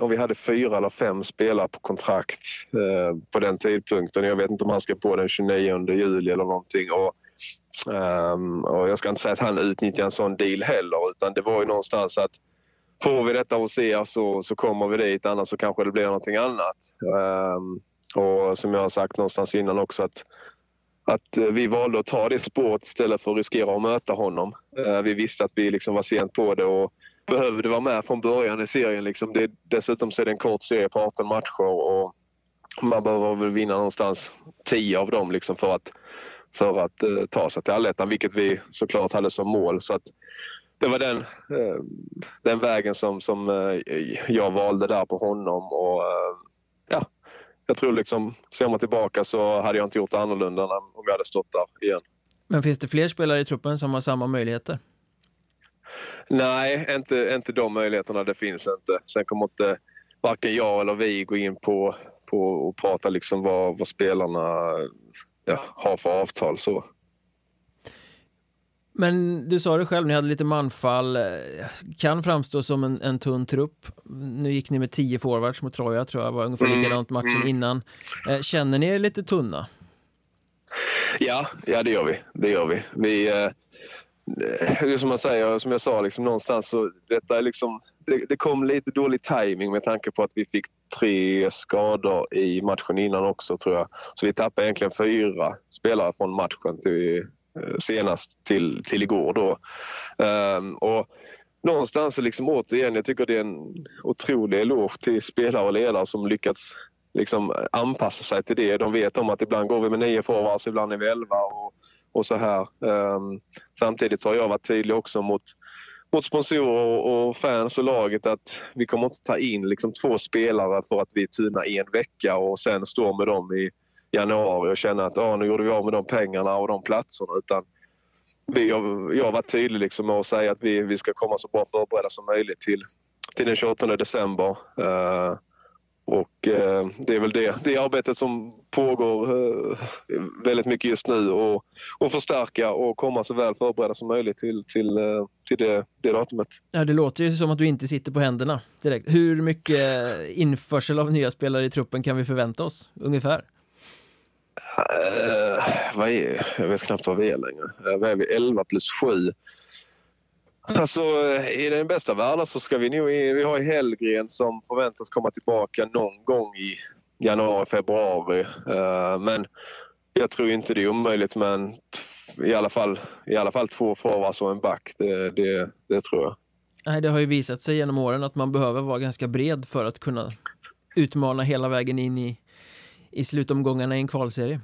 om vi hade fyra eller fem spelare på kontrakt eh, på den tidpunkten. Jag vet inte om han ska på den 29 juli eller någonting. Och, um, och jag ska inte säga att han utnyttjar en sån deal heller utan det var ju någonstans att får vi detta hos er så, så kommer vi dit annars så kanske det blir någonting annat. Um, och som jag har sagt någonstans innan också att att eh, vi valde att ta det spåret istället för att riskera att möta honom. Eh, vi visste att vi liksom var sent på det och behövde vara med från början i serien. Liksom. Det, dessutom så är det en kort serie på 18 matcher och man behöver väl vinna någonstans 10 av dem liksom för att, för att eh, ta sig till allettan, vilket vi såklart hade som mål. Så att det var den, eh, den vägen som, som eh, jag valde där på honom. Och, eh, ja, jag tror liksom, ser man tillbaka så hade jag inte gjort det annorlunda om jag hade stått där igen. Men finns det fler spelare i truppen som har samma möjligheter? Nej, inte, inte de möjligheterna. Det finns inte. Sen kommer inte varken jag eller vi gå in på, på och prata liksom vad, vad spelarna ja, har för avtal. Så. Men du sa det själv, ni hade lite manfall. Kan framstå som en, en tunn trupp. Nu gick ni med tio forwards mot Troja, tror jag var ungefär mm, likadant matchen mm. innan. Eh, känner ni er lite tunna? Ja, ja det gör vi. Det gör vi. Vi, eh, Eh, som man säger, som jag sa, liksom, någonstans så detta är liksom, det, det, kom lite dålig timing med tanke på att vi fick tre skador i matchen innan också tror jag. Så vi tappade egentligen fyra spelare från matchen till, eh, senast till, till igår då. Um, och någonstans liksom återigen, jag tycker det är en otrolig eloge till spelare och ledare som lyckats liksom anpassa sig till det. De vet om att ibland går vi med nio forwards, ibland är vi elva. Och, och så här. Um, samtidigt så har jag varit tydlig också mot, mot sponsorer och fans och laget att vi kommer inte ta in liksom två spelare för att vi är tunna i en vecka och sen stå med dem i januari och känna att ah, nu gjorde vi av med de pengarna och de platserna. Utan vi, jag, jag har varit tydlig liksom med att säga att vi, vi ska komma så bra förberedda som möjligt till, till den 28 december. Uh, och eh, det är väl det, det arbetet som pågår eh, väldigt mycket just nu och, och förstärka och komma så väl förberedda som möjligt till, till, eh, till det, det datumet. Ja, det låter ju som att du inte sitter på händerna direkt. Hur mycket införsel av nya spelare i truppen kan vi förvänta oss ungefär? Uh, vad är, jag vet knappt vad vi är längre. Uh, vad är vi? 11 plus 7. Alltså i den bästa världen så ska vi nog, vi har Hellgren som förväntas komma tillbaka någon gång i januari, februari. Uh, men jag tror inte det är omöjligt Men i alla fall, i alla fall två forwards och en back. Det, det, det tror jag. Nej, det har ju visat sig genom åren att man behöver vara ganska bred för att kunna utmana hela vägen in i, i slutomgångarna i en kvalserie.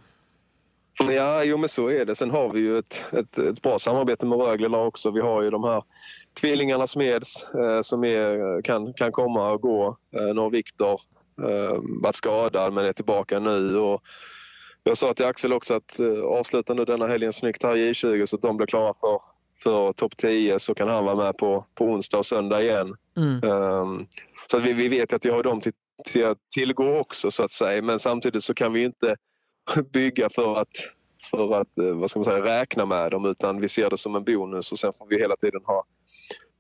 Ja, jo men så är det. Sen har vi ju ett, ett, ett bra samarbete med Rögle också. Vi har ju de här tvillingarna Smeds eh, som är, kan, kan komma och gå. Eh, nu har Viktor eh, varit skadad men är tillbaka nu. Och jag sa till Axel också att eh, avsluta nu denna helgen snyggt här i J20 så att de blir klara för, för topp 10 så kan han vara med på, på onsdag och söndag igen. Mm. Um, så att vi, vi vet att vi har dem till, till att tillgå också så att säga men samtidigt så kan vi inte [laughs] bygga för att, för att eh, vad ska man säga, räkna med dem utan vi ser det som en bonus och sen får vi hela tiden ha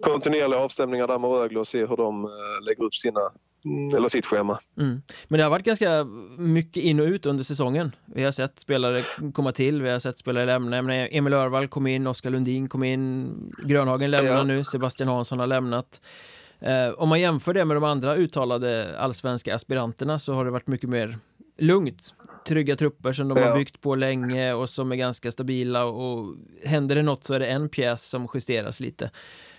kontinuerliga avstämningar där med Rögle och se hur de eh, lägger upp sina mm, eller sitt schema. Mm. Men det har varit ganska mycket in och ut under säsongen. Vi har sett spelare komma till, vi har sett spelare lämna. Emil Örvall kom in, Oskar Lundin kom in, Grönhagen lämnar ja. nu, Sebastian Hansson har lämnat. Eh, om man jämför det med de andra uttalade allsvenska aspiranterna så har det varit mycket mer lugnt. Trygga trupper som de ja. har byggt på länge och som är ganska stabila och händer det något så är det en pjäs som justeras lite.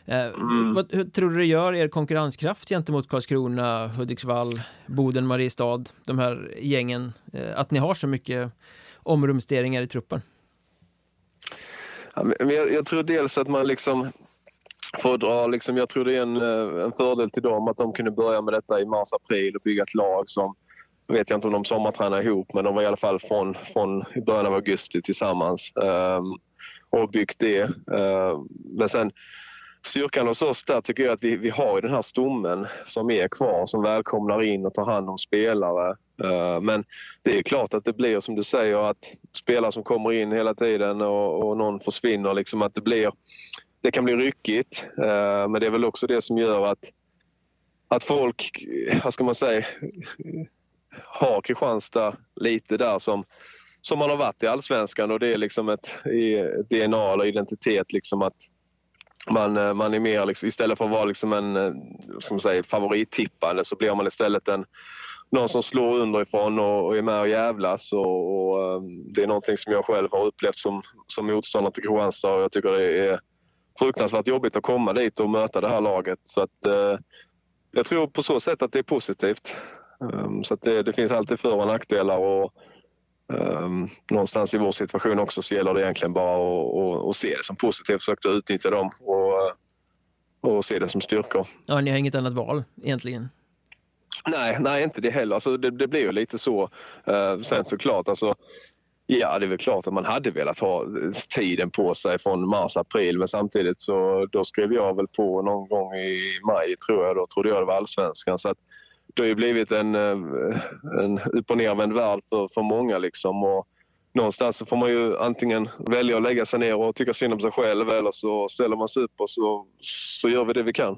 Eh, mm. vad, hur tror du det gör er konkurrenskraft gentemot Karlskrona, Hudiksvall, Boden, Mariestad, de här gängen? Eh, att ni har så mycket omrumsteringar i truppen? jag, jag, tror dels att man liksom får dra, liksom, jag tror det är en, eh, en fördel till dem att de kunde börja med detta i mars-april och bygga ett lag som vet jag inte om de sommartränade ihop men de var i alla fall från, från början av augusti tillsammans um, och byggt det. Uh, men sen styrkan hos oss där tycker jag att vi, vi har den här stommen som är kvar som välkomnar in och tar hand om spelare. Uh, men det är klart att det blir som du säger att spelare som kommer in hela tiden och, och någon försvinner liksom att det blir det kan bli ryckigt. Uh, men det är väl också det som gör att att folk, eh, vad ska man säga, har Kristianstad lite där som, som man har varit i allsvenskan och det är liksom ett, ett DNA eller identitet liksom att man, eh, man är mer liksom, istället för att vara liksom en eh, ska man säga, favorittippande så blir man istället en någon som slår underifrån och, och är med och jävlas och, och, eh, det är någonting som jag själv har upplevt som, som motståndare till Kristianstad och jag tycker det är fruktansvärt jobbigt att komma dit och möta det här laget så att eh, jag tror på så sätt att det är positivt. Um, så det, det, finns alltid för och nackdelar och um, någonstans i vår situation också så gäller det egentligen bara att, att, att se det som positivt, försöka utnyttja dem och, och se det som styrkor. Ja, ni har inget annat val egentligen? Nej, nej inte det heller. Alltså, det, det blir ju lite så. Uh, sen såklart, alltså, Ja, det är väl klart att man hade velat ha tiden på sig från mars, april men samtidigt så då skrev jag väl på någon gång i maj tror jag. Då trodde jag det var allsvenskan. Så att det har ju blivit en, eh, en upp och nervänd värld för, för många. Liksom. Och någonstans så får man ju antingen välja att lägga sig ner och tycka synd om sig själv eller så ställer man sig upp och så, så gör vi det vi kan.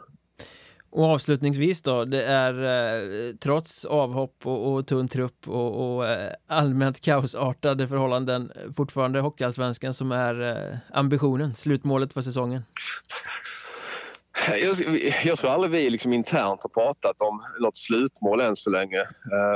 Och avslutningsvis då, det är eh, trots avhopp och, och tunn trupp och, och eh, allmänt kaosartade förhållanden fortfarande Hockeyallsvenskan som är eh, ambitionen, slutmålet för säsongen? Jag, jag tror aldrig vi liksom internt har pratat om något slutmål än så länge.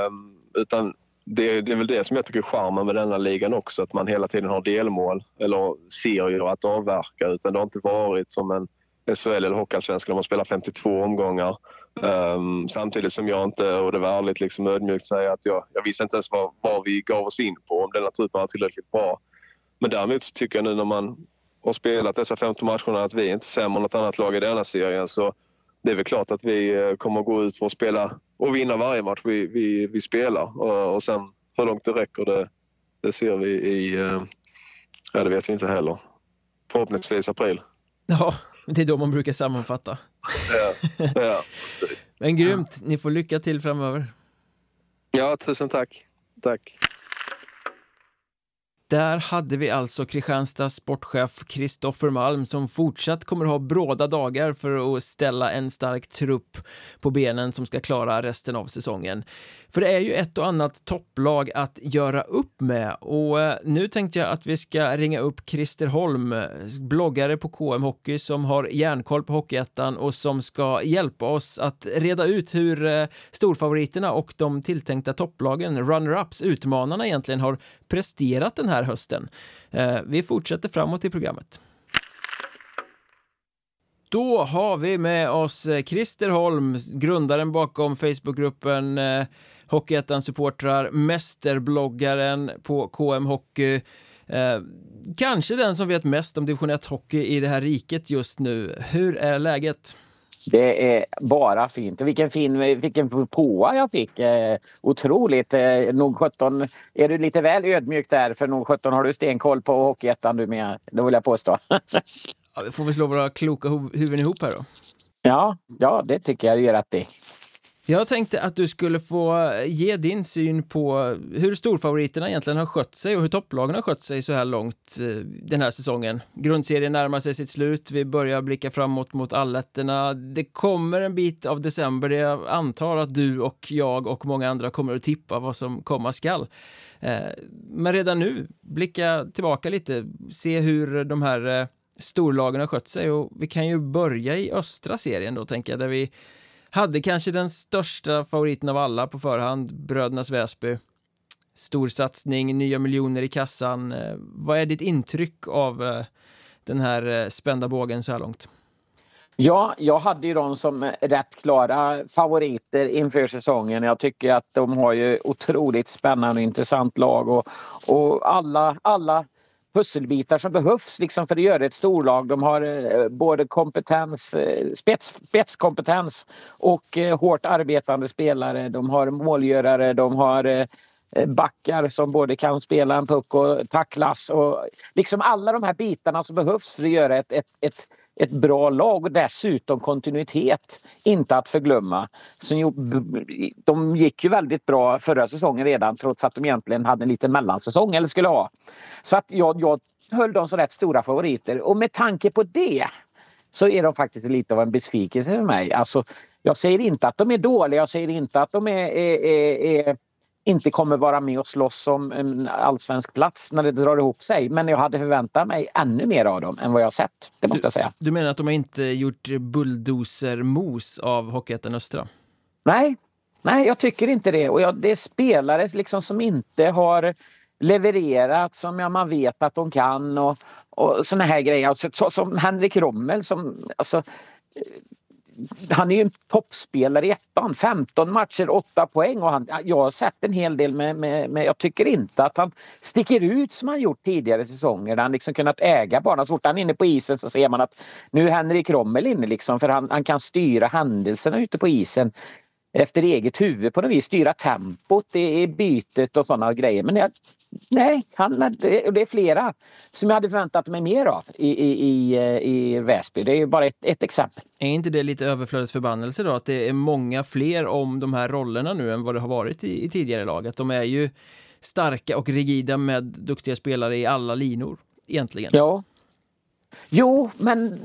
Um, utan det, det, är väl det som jag tycker är charmen med denna ligan också, att man hela tiden har delmål eller serier att avverka. Utan det har inte varit som en SHL eller Hockeyallsvenskan där man spelar 52 omgångar. Um, samtidigt som jag inte, och det var ärligt liksom ödmjukt säga att jag, jag visste inte ens vad, vad vi gav oss in på, om denna truppen var tillräckligt bra. Men däremot så tycker jag nu när man har spelat dessa 15 matcherna att vi är inte sämre än något annat lag i denna serien. Så det är väl klart att vi eh, kommer att gå ut för att spela och vinna varje match vi, vi, vi spelar. Och, och sen hur långt det räcker det, det ser vi i, eh, ja det vet vi inte heller. Förhoppningsvis april. Ja, det är då man brukar sammanfatta. Ja, ja. [laughs] Men grymt, ni får lycka till framöver. Ja, tusen tack. Tack. Där hade vi alltså Kristianstads sportchef Kristoffer Malm som fortsatt kommer ha bråda dagar för att ställa en stark trupp på benen som ska klara resten av säsongen. För det är ju ett och annat topplag att göra upp med och eh, nu tänkte jag att vi ska ringa upp Christer Holm, bloggare på KM Hockey som har järnkoll på Hockeyettan och som ska hjälpa oss att reda ut hur eh, storfavoriterna och de tilltänkta topplagen, runner-ups, utmanarna egentligen har presterat den här hösten. Eh, vi fortsätter framåt i programmet. Då har vi med oss eh, Christer Holm, grundaren bakom Facebookgruppen eh, Hockeyettan supportrar, mästerbloggaren på KM Hockey. Eh, kanske den som vet mest om division 1 hockey i det här riket just nu. Hur är läget? Det är bara fint. Vilken fin vilken påa jag fick. Eh, otroligt. Eh, nog 17 är du lite väl ödmjuk där för nog 17 har du stenkoll på Hockeyettan du med. Det vill jag påstå. [laughs] ja, vi får väl slå våra kloka huvuden ihop här då. Ja, ja det tycker jag du gör rätt i. Jag tänkte att du skulle få ge din syn på hur storfavoriterna egentligen har skött sig och hur topplagen har skött sig så här långt eh, den här säsongen. Grundserien närmar sig sitt slut, vi börjar blicka framåt mot alletterna. Det kommer en bit av december där jag antar att du och jag och många andra kommer att tippa vad som komma skall. Eh, men redan nu, blicka tillbaka lite, se hur de här eh, storlagen har skött sig och vi kan ju börja i östra serien då tänker jag, där vi hade kanske den största favoriten av alla på förhand, Brödernas Väsby. Stor satsning, nya miljoner i kassan. Eh, vad är ditt intryck av eh, den här eh, spända bågen så här långt? Ja, jag hade ju dem som rätt klara favoriter inför säsongen. Jag tycker att de har ju otroligt spännande och intressant lag och, och alla, alla pusselbitar som behövs liksom för att göra ett storlag. De har eh, både kompetens, eh, spets, spetskompetens och eh, hårt arbetande spelare. De har målgörare, de har backar som både kan spela en puck och tacklas och liksom alla de här bitarna som behövs för att göra ett, ett, ett ett bra lag och dessutom kontinuitet. Inte att förglömma. de gick ju väldigt bra förra säsongen redan trots att de egentligen hade en liten mellansäsong eller skulle ha. Så att jag, jag höll dem som rätt stora favoriter och med tanke på det så är de faktiskt lite av en besvikelse för mig. Alltså, jag säger inte att de är dåliga, jag säger inte att de är, är, är, är inte kommer vara med och slåss om en allsvensk plats när det drar ihop sig. Men jag hade förväntat mig ännu mer av dem än vad jag sett. Det måste du, jag säga. Du menar att de har inte gjort bulldozer-mos av Hockeyettan Östra? Nej, nej, jag tycker inte det. Och jag, det är spelare liksom som inte har levererat som ja, man vet att de kan och, och såna här grejer. Alltså, så, som Henrik Rommel som alltså, han är ju en toppspelare i ettan. 15 matcher, 8 poäng. Och han, jag har sett en hel del men med, med, Jag tycker inte att han sticker ut som han gjort tidigare säsonger. Där han liksom kunnat äga banan. Så fort han är inne på isen så ser man att nu är Henrik Rommel inne liksom. För han, han kan styra händelserna ute på isen efter eget huvud på något vis. Styra tempot det är bytet och sådana grejer. Men jag, nej, han, det, det är flera som jag hade förväntat mig mer av i, i, i, i Väsby. Det är ju bara ett, ett exempel. Är inte det lite överflödets förbannelse då? Att det är många fler om de här rollerna nu än vad det har varit i, i tidigare lag? Att de är ju starka och rigida med duktiga spelare i alla linor egentligen. Ja, Jo, men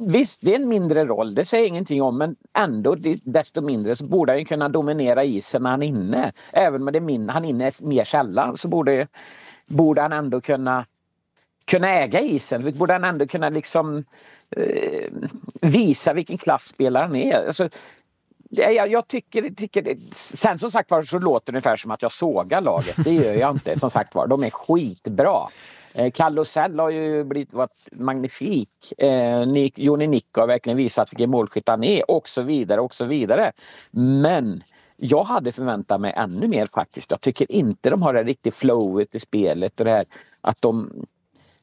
visst, det är en mindre roll, det säger ingenting om, men ändå desto mindre så borde han kunna dominera isen när han är inne. Även om det är min, han är inne mer sällan så borde, borde han ändå kunna, kunna äga isen. Borde han ändå kunna liksom eh, visa vilken klassspelare han är. Alltså, jag, jag tycker, tycker det. Sen som sagt var så låter det ungefär som att jag sågar laget. Det gör jag inte. Som sagt var, de är skitbra. Eh, Sell har ju blivit varit magnifik. Eh, Nick, Joni Nikko har verkligen visat vilken målskytt han är och så vidare och så vidare. Men jag hade förväntat mig ännu mer faktiskt. Jag tycker inte de har det riktigt flowet i spelet och det här att de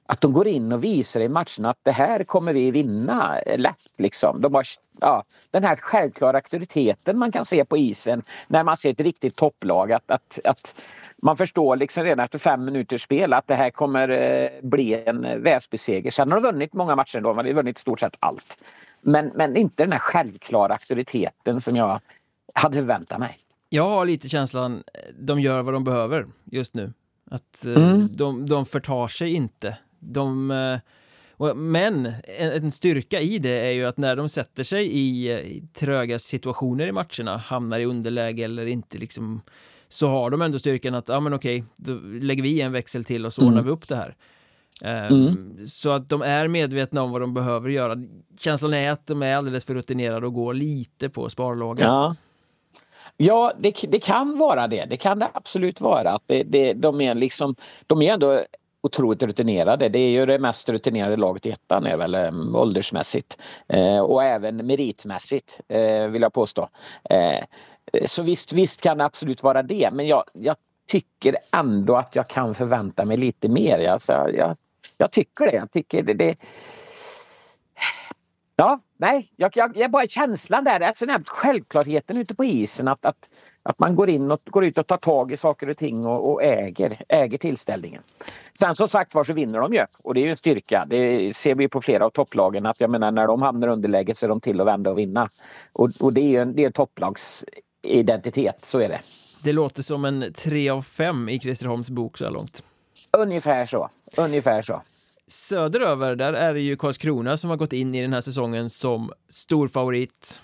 att de går in och visar i matcherna att det här kommer vi vinna lätt. Liksom. De har, ja, den här självklara auktoriteten man kan se på isen när man ser ett riktigt topplag. Att, att, att man förstår liksom redan efter fem minuters spel att det här kommer eh, bli en Väsby-seger. Sen har de vunnit många matcher ändå, man har vunnit stort sett allt. Men, men inte den här självklara auktoriteten som jag hade förväntat mig. Jag har lite känslan, de gör vad de behöver just nu. Att eh, mm. de, de förtar sig inte de, eh, men en styrka i det är ju att när de sätter sig i tröga situationer i matcherna, hamnar i underläge eller inte liksom så har de ändå styrkan att, ja men okej, då lägger vi en växel till och så mm. ordnar vi upp det här. Ehm, mm. Så att de är medvetna om vad de behöver göra. Känslan är att de är alldeles för rutinerade och går lite på sparlåga. Ja, ja det, det kan vara det. Det kan det absolut vara. Att det, det, de, är liksom, de är ändå otroligt rutinerade. Det är ju det mest rutinerade laget i ettan är väl eh, åldersmässigt eh, och även meritmässigt eh, vill jag påstå. Eh, så visst, visst kan det absolut vara det men jag, jag tycker ändå att jag kan förvänta mig lite mer. Alltså, jag, jag tycker det. Jag tycker det, det Ja, nej, jag, jag, jag bara känslan där, alltså självklarheten ute på isen att, att, att man går in och går ut och tar tag i saker och ting och, och äger, äger tillställningen. Sen som sagt var så vinner de ju och det är ju en styrka. Det ser vi på flera av topplagen att jag menar när de hamnar underläge så är de till att vända och vinna. Och, och det är ju en, det är en topplagsidentitet, så är det. Det låter som en tre av fem i Kristineholms bok så här långt. Ungefär så, ungefär så. Söderöver, där är det ju Karlskrona som har gått in i den här säsongen som stor favorit.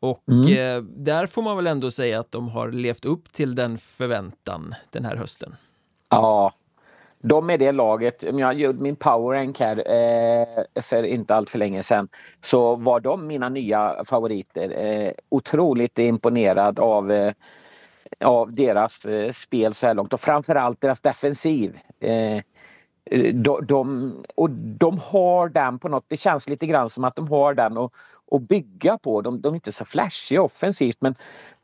Och mm. eh, där får man väl ändå säga att de har levt upp till den förväntan den här hösten. Ja, de är det laget. Om jag gjorde min powerrank här eh, för inte allt för länge sedan så var de mina nya favoriter. Eh, otroligt imponerad av, eh, av deras eh, spel så här långt och framförallt deras defensiv. Eh, de, de, och de har den på något, det känns lite grann som att de har den att, att bygga på. De, de är inte så flashiga offensivt men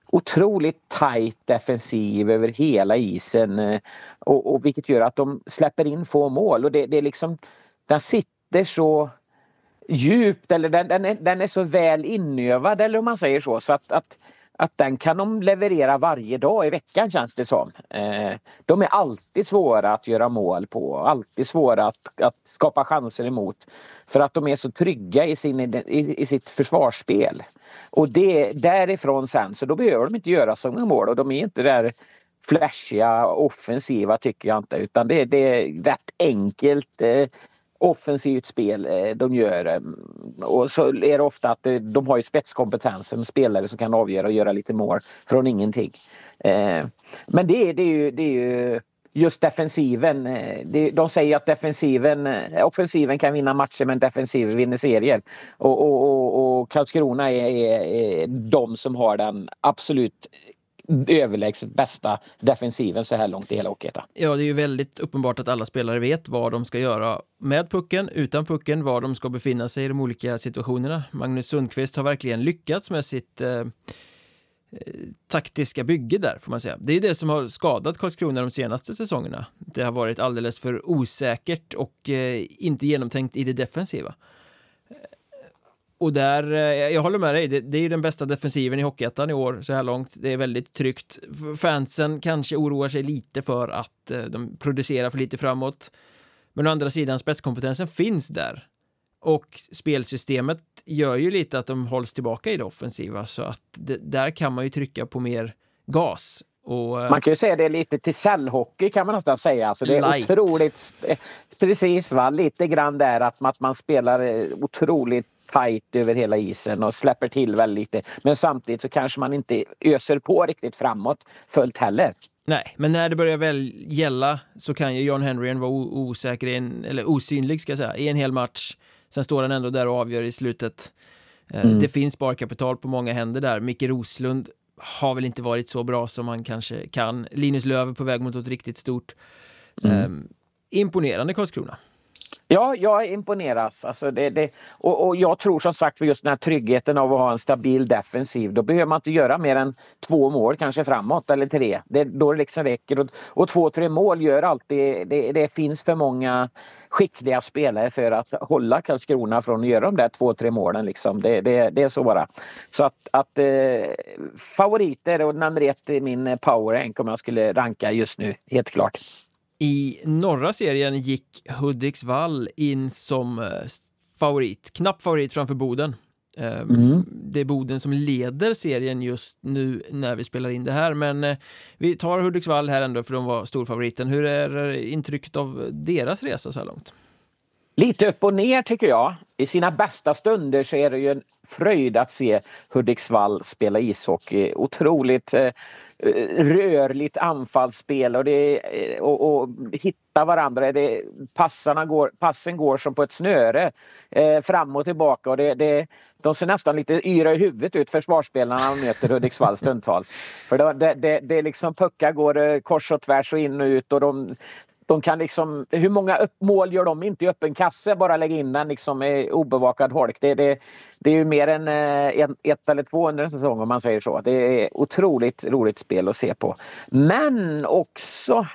otroligt tajt defensiv över hela isen eh, och, och vilket gör att de släpper in få mål och det, det är liksom den sitter så djupt eller den, den, är, den är så väl inövad eller om man säger så så att, att att den kan de leverera varje dag i veckan känns det som. Eh, de är alltid svåra att göra mål på, alltid svåra att, att skapa chanser emot. För att de är så trygga i, sin, i, i sitt försvarsspel. Och det, därifrån sen så då behöver de inte göra så många mål och de är inte där flashiga offensiva tycker jag inte utan det, det är rätt enkelt. Eh, offensivt spel eh, de gör. Eh, och så är det ofta att eh, de har ju spetskompetensen, spelare som kan avgöra och göra lite mål från ingenting. Men det är, det är, ju, det är ju just defensiven. De säger att defensiven, offensiven kan vinna matcher men defensiven vinner serier. Och, och, och, och Karlskrona är, är, är de som har den absolut överlägset bästa defensiven så här långt i hela Hockeyettan. Ja, det är ju väldigt uppenbart att alla spelare vet vad de ska göra med pucken, utan pucken, var de ska befinna sig i de olika situationerna. Magnus Sundqvist har verkligen lyckats med sitt eh, eh taktiska bygge där, får man säga. Det är det som har skadat Karlskrona de senaste säsongerna. Det har varit alldeles för osäkert och eh, inte genomtänkt i det defensiva. Och där, eh, jag håller med dig, det, det är den bästa defensiven i Hockeyettan i år så här långt. Det är väldigt tryggt. Fansen kanske oroar sig lite för att eh, de producerar för lite framåt. Men å andra sidan, spetskompetensen finns där. Och spelsystemet gör ju lite att de hålls tillbaka i det offensiva så att det, där kan man ju trycka på mer gas. Och, eh, man kan ju säga det lite till cellhockey kan man nästan säga. Alltså det är light. otroligt, precis va, lite grann där att, att man spelar otroligt tajt över hela isen och släpper till väldigt lite. Men samtidigt så kanske man inte öser på riktigt framåt fullt heller. Nej, men när det börjar väl gälla så kan ju John Henryen vara osäker, en, eller osynlig ska jag säga, i en hel match. Sen står han ändå där och avgör i slutet. Eh, mm. Det finns sparkapital på många händer där. Micke Roslund har väl inte varit så bra som man kanske kan. Linus Löv är på väg mot något riktigt stort. Mm. Um, imponerande Karlskrona. Ja, jag imponeras. Alltså det, det, och, och, jag tror som sagt för just den här tryggheten av att ha en stabil defensiv. Då behöver man inte göra mer än två mål kanske framåt eller tre. Det, då det liksom räcker. Och, och två, tre mål gör alltid... Det, det, finns för många skickliga spelare för att hålla Karlskrona från att göra de där två, tre målen. Liksom. Det, det, det är så bara. Så att, att eh, favoriter och nummer ett i min powerrank om jag skulle ranka just nu, helt klart. I norra serien gick Hudiksvall in som eh, favorit, knapp favorit framför Boden. Ehm, mm. Det är Boden som leder serien just nu när vi spelar in det här men eh, vi tar Hudiksvall här ändå för de var storfavoriten. Hur är intrycket av deras resa så här långt? Lite upp och ner tycker jag. I sina bästa stunder så är det ju en fröjd att se Hudiksvall spela ishockey. Otroligt eh, Eh, rörligt anfallsspel och, det, eh, och, och hitta varandra. Det, passarna går, passen går som på ett snöre eh, fram och tillbaka och det, det, de ser nästan lite yra i huvudet ut försvarsspelarna när de möter Hudiksvall stundtals. För det, det, det, liksom puckar går eh, kors och tvärs och in och ut och de de kan liksom, hur många mål gör de inte i öppen kasse? Bara lägga in den liksom i obevakad holk. Det, det, det är ju mer än eh, ett eller två under en säsong om man säger så. Det är otroligt roligt spel att se på. Men också,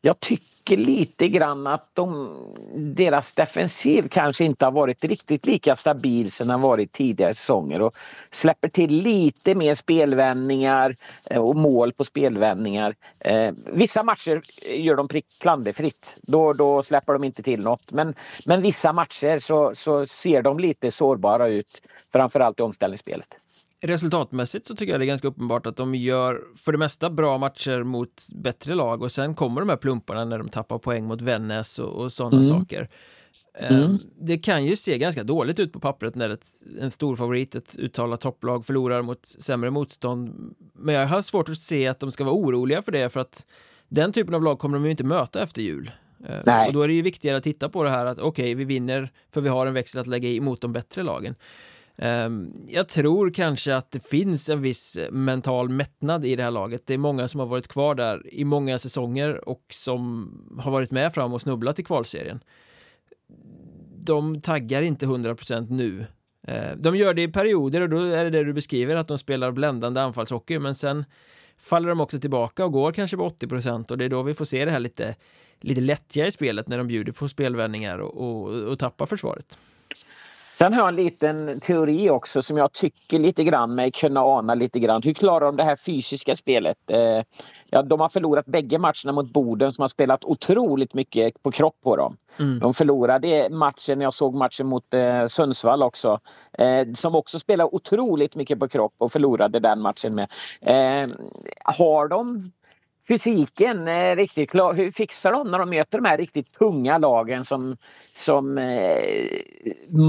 jag tycker tycker lite grann att de, deras defensiv kanske inte har varit riktigt lika stabil som den varit tidigare säsonger och släpper till lite mer spelvändningar eh, och mål på spelvändningar. Eh, vissa matcher gör de prick klanderfritt. Då, då släpper de inte till något. Men, men vissa matcher så, så ser de lite sårbara ut, framförallt i omställningsspelet resultatmässigt så tycker jag det är ganska uppenbart att de gör för det mesta bra matcher mot bättre lag och sen kommer de här plumparna när de tappar poäng mot Vännäs och, och sådana mm. saker. Mm. Ehm, det kan ju se ganska dåligt ut på pappret när ett, en stor favorit, ett uttalat topplag förlorar mot sämre motstånd. Men jag har svårt att se att de ska vara oroliga för det för att den typen av lag kommer de ju inte möta efter jul. Ehm, Nej. Och då är det ju viktigare att titta på det här att okej, okay, vi vinner för vi har en växel att lägga i mot de bättre lagen. Ehm, jag tror kanske att det finns en viss mental mättnad i det här laget. Det är många som har varit kvar där i många säsonger och som har varit med fram och snubblat i kvalserien. De taggar inte 100% nu ehm, de gör det i perioder och då är det det du beskriver att de spelar bländande anfallshockey men sen faller de också tillbaka och går kanske på 80% och det är då vi får se det här lite, lite lättja i spelet när de bjuder på spelvändningar och, och, och tappar försvaret. Sen har jag en liten teori också som jag tycker lite grann mig kunna ana lite grann. Hur klarar de det här fysiska spelet? Eh, ja, de har förlorat bägge matcherna mot Boden som har spelat otroligt mycket på kropp på dem. Mm. De förlorade matchen, jag såg matchen mot eh, Sundsvall också, eh, som också spelade otroligt mycket på kropp och förlorade den matchen med. Eh, har de fysiken är riktigt klar. Hur fixar de när de möter de här riktigt tunga lagen som, som eh,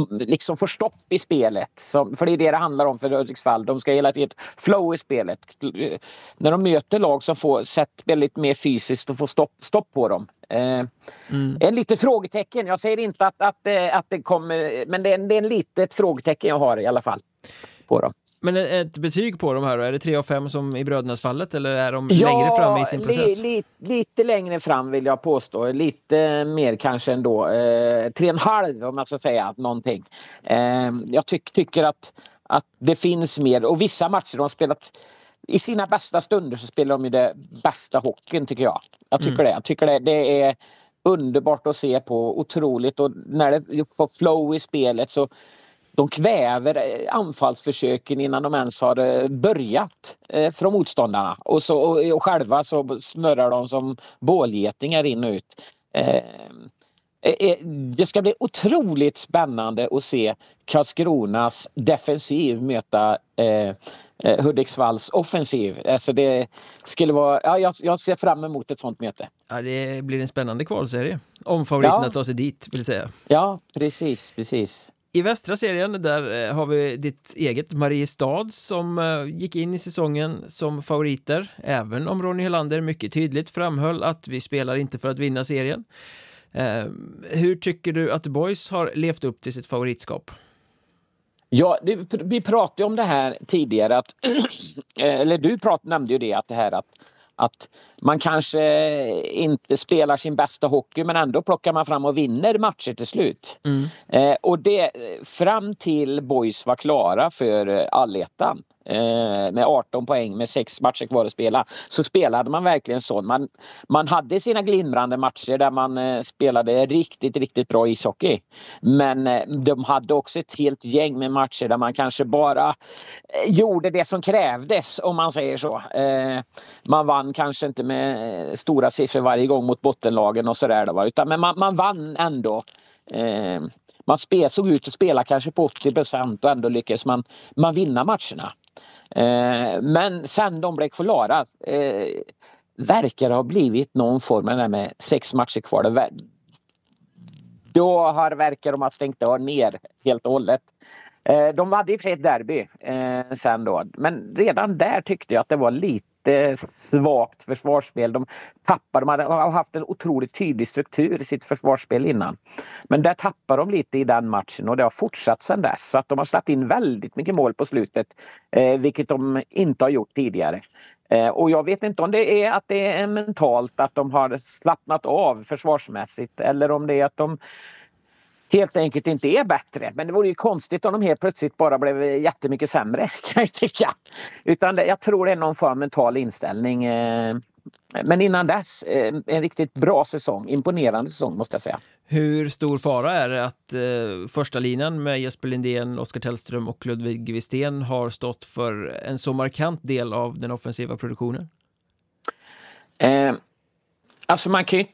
liksom får stopp i spelet? Som, för det är det det handlar om för Hudiksvall. De ska hela tiden flow i spelet. När de möter lag som får sett väldigt mer fysiskt och får stopp, stopp på dem. Eh, mm. En lite frågetecken. Jag säger inte att, att, att, att det kommer, men det är, det är en litet frågetecken jag har i alla fall på dem. Men ett betyg på de här då? Är det 3 av 5 som i brödernas eller är de ja, längre fram i sin process? Li, li, lite längre fram vill jag påstå. Lite mer kanske ändå. Eh, 3,5 om man ska säga någonting. Eh, jag tyck, tycker att, att det finns mer och vissa matcher de har spelat i sina bästa stunder så spelar de ju det bästa hockeyn tycker jag. Jag tycker mm. det. Jag tycker det, det är underbart att se på. Otroligt och när det får flow i spelet så de kväver eh, anfallsförsöken innan de ens har eh, börjat eh, från motståndarna och, så, och, själva så snurrar de som bålgetingar in och ut. Det ska bli otroligt spännande att se Karlskronas defensiv möta eh, Hudiksvalls offensiv. Alltså det skulle vara, ja, jag, jag, ser fram emot ett sånt möte. Ja, det blir en spännande kvalserie. Om favoriterna ja. tar sig dit, vill säga. Ja, precis, precis. I västra serien där eh, har vi ditt eget Mariestad som eh, gick in i säsongen som favoriter även om Ronny Helander mycket tydligt framhöll att vi spelar inte för att vinna serien. Eh, hur tycker du att Boys har levt upp till sitt favoritskap? Ja, det, vi pratade om det här tidigare att [clears throat] eller du prat, nämnde ju det att det här att att man kanske inte spelar sin bästa hockey men ändå plockar man fram och vinner matcher till slut. Mm. Eh, och det fram till Boys var klara för allettan Eh, Eh, med 18 poäng med sex matcher kvar att spela så spelade man verkligen så. Man, man hade sina glimrande matcher där man eh, spelade riktigt, riktigt bra ishockey. Men eh, de hade också ett helt gäng med matcher där man kanske bara gjorde det som krävdes om man säger så. Man vann kanske inte med stora siffror varje gång mot bottenlagen och sådär utan men man, man vann ändå man spel, såg ut att spela kanske på 80 procent och ändå lyckades man, man vinna matcherna. Eh, men sen de blev klara eh, verkar ha blivit någon form av med sex matcher kvar. Då har verkar de ha stängt ner helt och hållet. Eh, de hade i och för sig ett derby eh, sen då men redan där tyckte jag att det var lite svagt försvarsspel. De tappar, de har haft en otroligt tydlig struktur i sitt försvarsspel innan. Men där tappar de lite i den matchen och det har fortsatt sedan dess. Så att de har släppt in väldigt mycket mål på slutet, eh, vilket de inte har gjort tidigare. Eh, och jag vet inte om det är att det är mentalt att de har slappnat av försvarsmässigt eller om det är att de helt enkelt inte är bättre. Men det vore ju konstigt om de helt plötsligt bara blev jättemycket sämre [laughs] kan jag tycka. Utan det, jag tror det är någon form av mental inställning. Eh, men innan dess, eh, en riktigt bra säsong, imponerande säsong måste jag säga. Hur stor fara är det att eh, första linan med Jesper Lindén, Oskar Tellström och Ludvig Wistén har stått för en så markant del av den offensiva produktionen? Eh, alltså man kan ju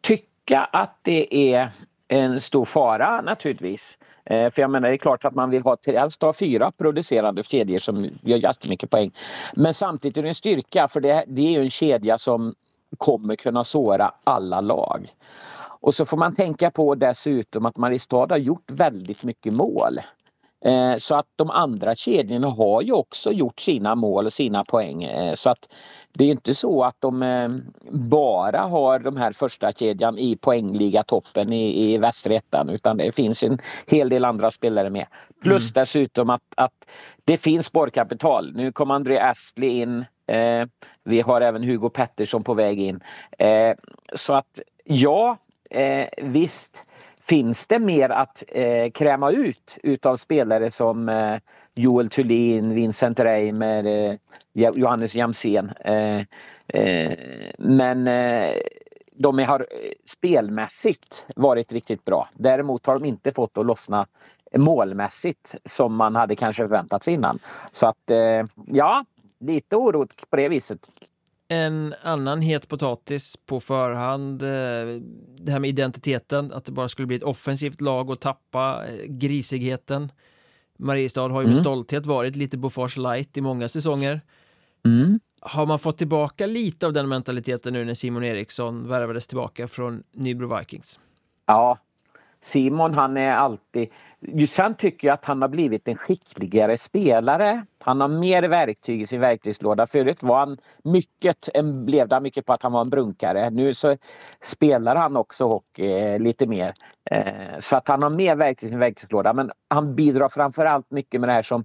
tycka att det är en stor fara naturligtvis. Eh, för jag menar det är klart att man vill ha, helst ha fyra producerande kedjor som gör jättemycket poäng. Men samtidigt är det en styrka för det, det är ju en kedja som kommer kunna såra alla lag. Och så får man tänka på dessutom att Mariestad har gjort väldigt mycket mål. Eh, så att de andra kedjorna har ju också gjort sina mål och sina poäng. Eh, så att det är inte så att de eh, bara har de här första kedjan i poängliga toppen i, i västerettan utan det finns en hel del andra spelare med. Plus mm. dessutom att, att det finns sparkapital. Nu kommer André Astley in. Eh, vi har även Hugo Pettersson på väg in. Eh, så att ja, eh, visst finns det mer att eh, kräma ut utav spelare som eh, Joel Thulin, Vincent Reimer, eh, Johannes Jamsén. Eh, eh, men eh, de har eh, spelmässigt varit riktigt bra. Däremot har de inte fått att lossna målmässigt som man hade kanske förväntat sig innan. Så att eh, ja, lite oro på det viset. En annan het potatis på förhand, eh, det här med identiteten, att det bara skulle bli ett offensivt lag och tappa grisigheten. Mariestad har ju med mm. stolthet varit lite Bofors light i många säsonger. Mm. Har man fått tillbaka lite av den mentaliteten nu när Simon Eriksson värvades tillbaka från Nybro Vikings? Ja, Simon han är alltid... Sen tycker jag att han har blivit en skickligare spelare. Han har mer verktyg i sin verktygslåda. Förut var han mycket, blev det mycket på att han var en brunkare. Nu så spelar han också hockey eh, lite mer. Eh, så att han har mer verktyg i sin verktygslåda men han bidrar framförallt mycket med det här som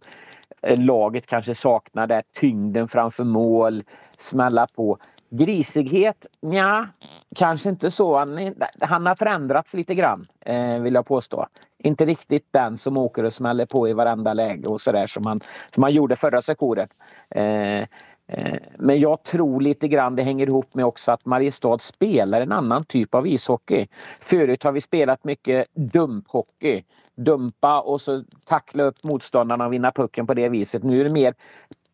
eh, laget kanske saknar, där tyngden framför mål, smälla på. Grisighet? ja, kanske inte så. Han, han, har förändrats lite grann eh, vill jag påstå. Inte riktigt den som åker och smäller på i varenda läge och sådär som han, som han gjorde förra sektionen. Eh, eh, men jag tror lite grann det hänger ihop med också att Mariestad spelar en annan typ av ishockey. Förut har vi spelat mycket dumphockey. Dumpa och så tackla upp motståndarna och vinna pucken på det viset. Nu är det mer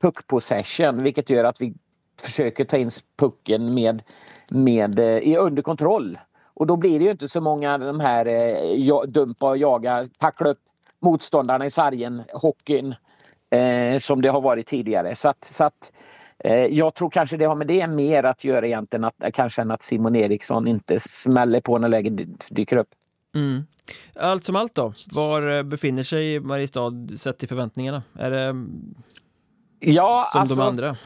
puckpossession vilket gör att vi försöker ta in pucken med, med, eh, under kontroll. Och då blir det ju inte så många de här eh, dumpa och jaga, tackla upp motståndarna i sargen, hockeyn, eh, som det har varit tidigare. Så att, så att eh, jag tror kanske det har med det mer att göra egentligen att, kanske än att Simon Eriksson inte smäller på när läget dyker upp. Mm. Allt som allt då, var eh, befinner sig Mariestad sett till förväntningarna? Är det ja, som alltså, de andra?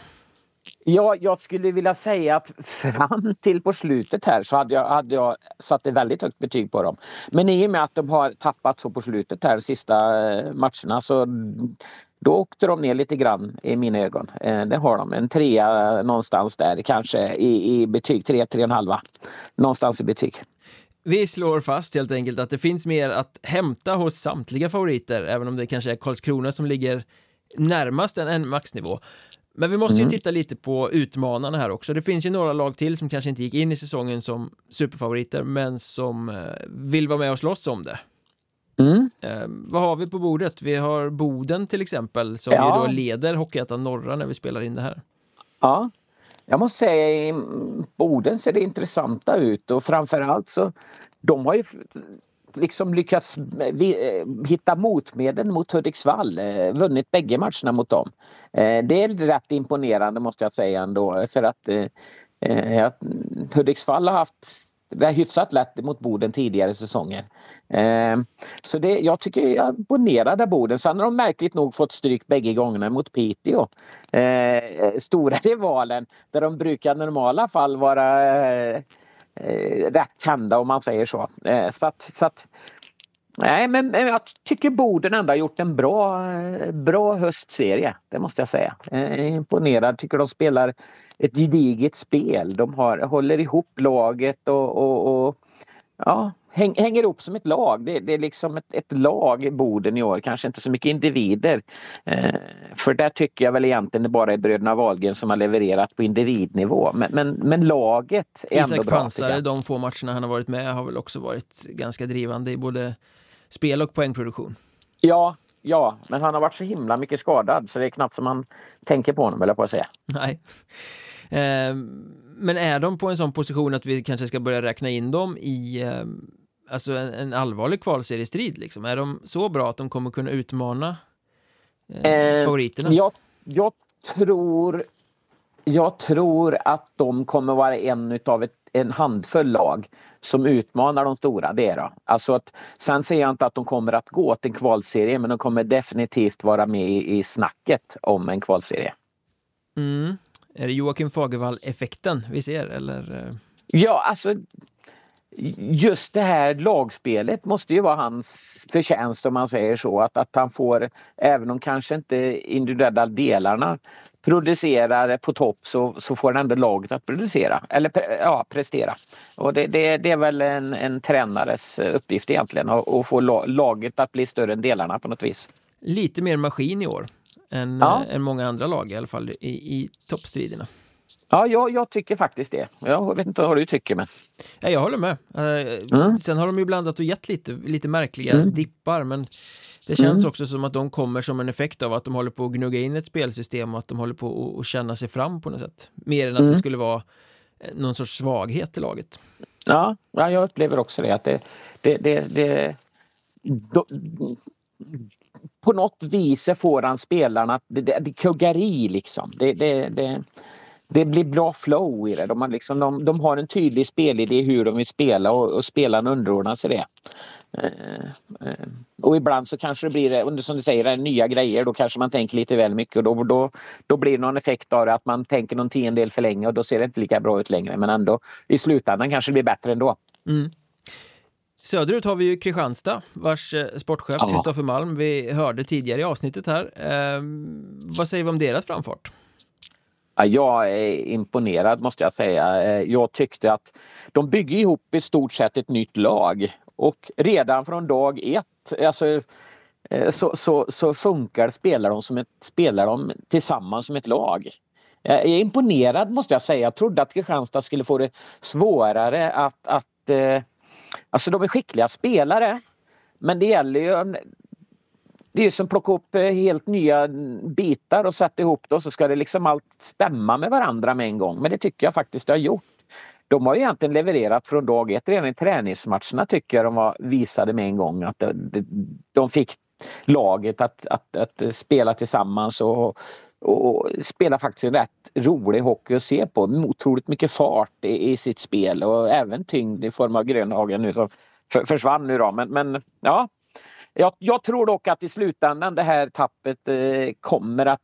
Ja, jag skulle vilja säga att fram till på slutet här så hade jag, hade jag satt ett väldigt högt betyg på dem. Men i och med att de har tappat så på slutet här sista eh, matcherna så då åkte de ner lite grann i mina ögon. Eh, det har de. En trea någonstans där kanske i, i betyg, tre, tre och en halva. Någonstans i betyg. Vi slår fast helt enkelt att det finns mer att hämta hos samtliga favoriter, även om det kanske är Karlskrona som ligger närmast en maxnivå. Men vi måste ju mm. titta lite på utmanarna här också. Det finns ju några lag till som kanske inte gick in i säsongen som superfavoriter men som eh, vill vara med och slåss om det. Mm. Eh, vad har vi på bordet? Vi har Boden till exempel som ja. ju då leder Hockeyettan norra när vi spelar in det här. Ja, jag måste säga i Boden ser det intressanta ut och framförallt så de har ju liksom lyckats eh, eh, hitta motmedel mot Hudiksvall. Eh, vunnit bägge matcherna mot dem. Det är rätt imponerande måste jag säga ändå för att Hudiksvall har haft det är hyfsat lätt mot Boden tidigare säsonger. så det, jag tycker jag abonnerade Boden. Sen har de märkligt nog fått stryk bägge gångerna mot Piteå. stora [laughs] rivalen där de brukar i normala fall vara eh, Eh, rätt kända om man säger så. Eh, så att, så att, nej, men, jag tycker Boden ändå har gjort en bra, eh, bra höstserie. Det måste jag säga. Jag är imponerad. Tycker de spelar ett gediget spel. De har, håller ihop laget och, och, och ja, häng, hänger ihop som ett lag. Det, det är liksom ett, ett, lag i Boden i år, kanske inte så mycket individer. Eh, för där tycker jag väl egentligen det bara är bröderna Wahlgren som har levererat på individnivå. Men, men, men laget är Isak ändå bra. Pansare, de få matcherna han har varit med har väl också varit ganska drivande i både spel och poängproduktion. Ja, ja, men han har varit så himla mycket skadad så det är knappt som man tänker på honom, eller på att säga. Nej. Eh, men är de på en sån position att vi kanske ska börja räkna in dem i eh, alltså en, en allvarlig kvalseriestrid liksom? Är de så bra att de kommer kunna utmana eh, eh, favoriterna? Jag, jag, tror jag tror att de kommer vara en utav ett, en handfull lag som utmanar de stora. Det är då. Alltså att, sen säger jag inte att de kommer att gå till en kvalserie men de kommer definitivt vara med i, i snacket om en kvalserie. Mm. Är det Joakim Fagervall-effekten vi ser eller? Ja, alltså just det här lagspelet måste ju vara hans förtjänst om man säger så. Att, att han får, även om kanske inte individuella delarna producerar på topp så, så får han ändå laget att producera eller ja, prestera. Och det, det, det är väl en, en tränares uppgift egentligen att få laget att bli större än delarna på något vis. Lite mer maskin i år än, ja. än många andra lag i alla fall i, i toppstriderna. Ja, jag, jag, tycker faktiskt det. Jag vet inte vad du tycker men... Ja, jag håller med. Uh, mm. Sen har de ju blandat och gett lite, lite märkliga mm. dippar men det känns mm. också som att de kommer som en effekt av att de håller på att gnugga in ett spelsystem och att de håller på att känna sig fram på något sätt. Mer än att mm. det skulle vara eh, någon sorts svaghet i laget. Ja, ja jag upplever också det. Att det, det, det, det då, på något vis får han spelarna att det, det, det kuggar i liksom. Det, det, det, det blir bra flow i det. De har, liksom, de, de har en tydlig spelidé hur de vill spela och, och spelarna underordnar sig det. Eh, eh, och ibland så kanske det blir, som du säger, nya grejer. Då kanske man tänker lite väl mycket och då, då, då blir det någon effekt av det att man tänker någon tiondel för länge och då ser det inte lika bra ut längre. Men ändå i slutändan kanske det blir bättre ändå. Mm. Söderut har vi ju Kristianstad vars eh, sportchef Kristoffer Malm vi hörde tidigare i avsnittet här. Eh, vad säger vi om deras framfart? Jag är imponerad måste jag säga. Eh, jag tyckte att de bygger ihop i stort sett ett nytt lag och redan från dag ett alltså, eh, så, så, så funkar spelar de, som ett, spelar de tillsammans som ett lag. Eh, jag är imponerad måste jag säga. Jag trodde att Kristianstad skulle få det svårare att, att Alltså de är skickliga spelare. Men det gäller ju det är som att plocka upp eh, helt nya bitar och sätta ihop det och så ska det liksom allt stämma med varandra med en gång. Men det tycker jag faktiskt det har gjort de har ju egentligen levererat från dag ett. Redan i träningsmatcherna tycker jag de var visade med en gång att de, de fick laget att, att, att eh, spela tillsammans och, och spela faktiskt en rätt rolig hockey att se på. Otroligt mycket fart i, i sitt spel och även tyngd i form av Grönhagen nu som försvann nu då. Men, men ja, jag, jag, tror dock att i slutändan det här tappet eh, kommer att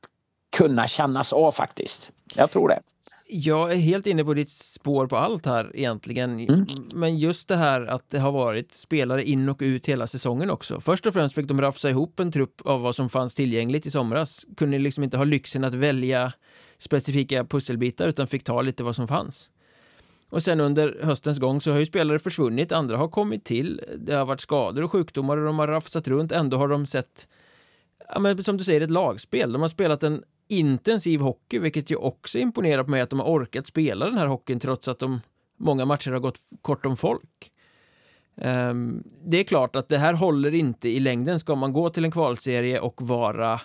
kunna kännas av faktiskt. Jag tror det. Jag är helt inne på ditt spår på allt här egentligen. Mm. Men just det här att det har varit spelare in och ut hela säsongen också. Först och främst fick de rafsa ihop en trupp av vad som fanns tillgängligt i somras. Kunde liksom inte ha lyxen att välja specifika pusselbitar utan fick ta lite vad som fanns. Och sen under höstens gång så har ju spelare försvunnit, andra har kommit till. Det har varit skador och sjukdomar och de har rafsat runt. Ändå har de sett, ja, men som du säger, ett lagspel. De har spelat en intensiv hockey, vilket ju också imponerar på mig att de har orkat spela den här hockeyn trots att de många matcher har gått kort om folk. Um, det är klart att det här håller inte i längden. Ska man gå till en kvalserie och vara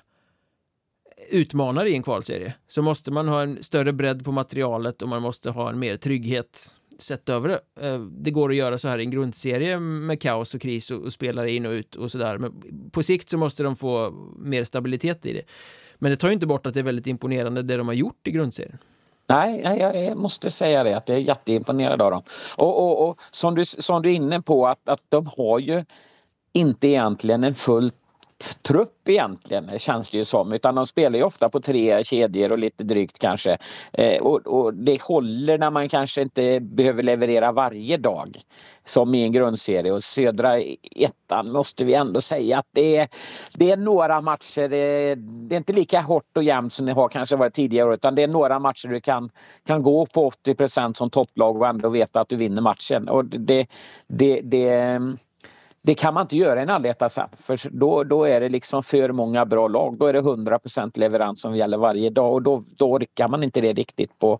utmanare i en kvalserie så måste man ha en större bredd på materialet och man måste ha en mer trygghet sett över det. Eh, det går att göra så här i en grundserie med kaos och kris och, spelare in och ut och sådär. Men på sikt så måste de få mer stabilitet i det. Men det tar ju inte bort att det är väldigt imponerande det de har gjort i grundserien. Nej, jag måste säga det att jag är jätteimponerad av dem. Och, och, och som, du, som du är inne på att, att de har ju inte egentligen en fullt trupp egentligen känns det ju som utan de spelar ju ofta på tre kedjor och lite drygt kanske. Eh, och, och, det håller när man kanske inte behöver leverera varje dag som i en grundserie och södra ettan måste vi ändå säga att det är, det är några matcher, det är, det är inte lika hårt och jämnt som det har kanske varit tidigare utan det är några matcher du kan, kan gå på 80% som topplag och ändå veta att du vinner matchen. Och det, det, det det kan man inte göra i en allettan för då, då är det liksom för många bra lag. Då är det 100% leverans som gäller varje dag och då, då orkar man inte det riktigt på,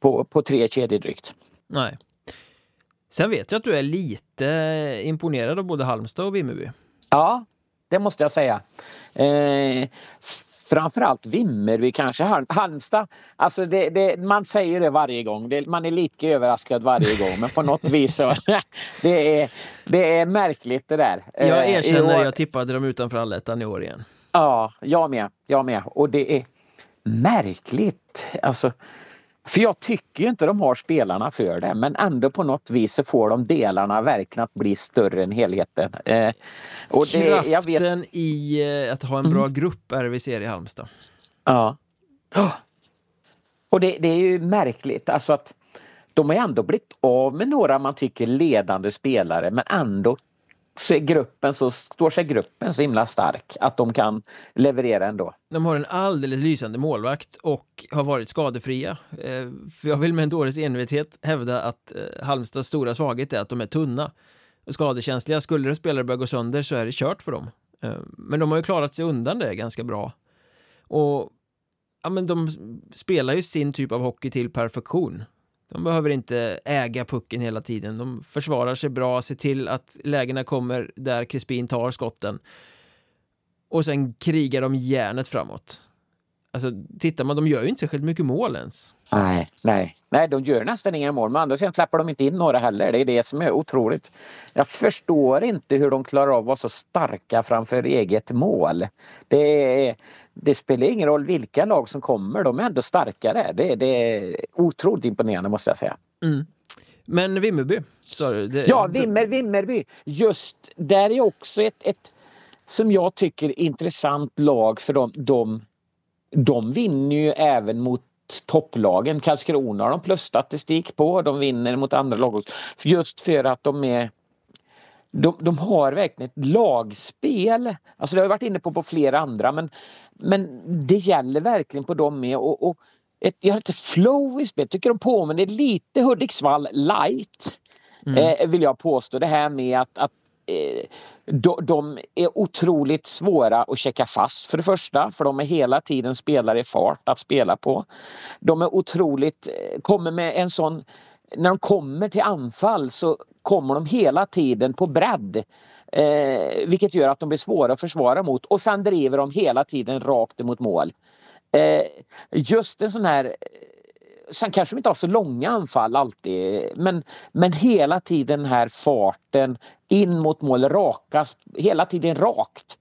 på, på tre kedjor drygt. Nej. Sen vet jag att du är lite imponerad av både Halmstad och Vimmerby. Ja, det måste jag säga. Eh, framförallt Vimmerby kanske. Halmstad, alltså det, det, man säger det varje gång. Det, man är lika överraskad varje gång men på något vis så [laughs] det är, det är märkligt det där. Jag eh, erkänner, jag tippade dem utanför allettan i år igen. Ja, jag med. Jag med. Och det är märkligt. Alltså, för jag tycker inte de har spelarna för det men ändå på något vis så får de delarna verkligen att bli större än helheten. Eh, och det, Kraften jag vet... i eh, att ha en bra mm. grupp är det vi ser i Halmstad. Ja. Och det, det, är ju märkligt alltså att de har ändå blivit av med några man tycker ledande spelare men ändå gruppen så, står sig gruppen så himla stark att de kan leverera ändå. De har en alldeles lysande målvakt och har varit skadefria. Eh, för jag vill med en dåres envishet hävda att eh, Halmstads stora svaghet är att de är tunna. Skadekänsliga. Skulle det spelare börja gå sönder så är det kört för dem. Eh, men de har ju klarat sig undan det ganska bra. Och ja, men de spelar ju sin typ av hockey till perfektion. De behöver inte äga pucken hela tiden. De försvarar sig bra, ser till att lägena kommer där Crispin tar skotten. Och sen krigar de järnet framåt. Alltså, tittar man, de gör ju inte särskilt mycket mål ens. Nej, nej, nej, de gör nästan inga mål. Men andra sidan släpper de inte in några heller. Det är det som är otroligt. Jag förstår inte hur de klarar av att vara så starka framför eget mål. Det är, det spelar ingen roll vilka lag som kommer, de är ändå starkare. Det, det är otroligt imponerande måste jag säga. Mm. Men Vimmerby, du? Det, ja, Vimmer, Vimmerby. Just där är också ett, ett som jag tycker intressant lag för dem. De, de vinner ju även mot topplagen. Karlskrona har de plusstatistik på. De vinner mot andra lag. Just för att de är de, de har verkligen ett lagspel. Alltså det har jag varit inne på på flera andra men, men det gäller verkligen på dem med. Och, och ett, jag har lite flow i spelet. Tycker de påminner lite Hudiksvall light. Mm. Eh, vill jag påstå. Det här med att, att eh, de, de, är otroligt svåra att checka fast för det första. För de är hela tiden spelare i fart att spela på. De är otroligt, eh, kommer med en sån när de kommer till anfall så kommer de hela tiden på bredd. Eh, vilket gör att de blir svåra att försvara mot och sen driver de hela tiden rakt emot mål. Eh, just en sån här eh, Sen kanske de inte har så långa anfall alltid men, men hela tiden den här farten in mot mål, raka, hela tiden rakt.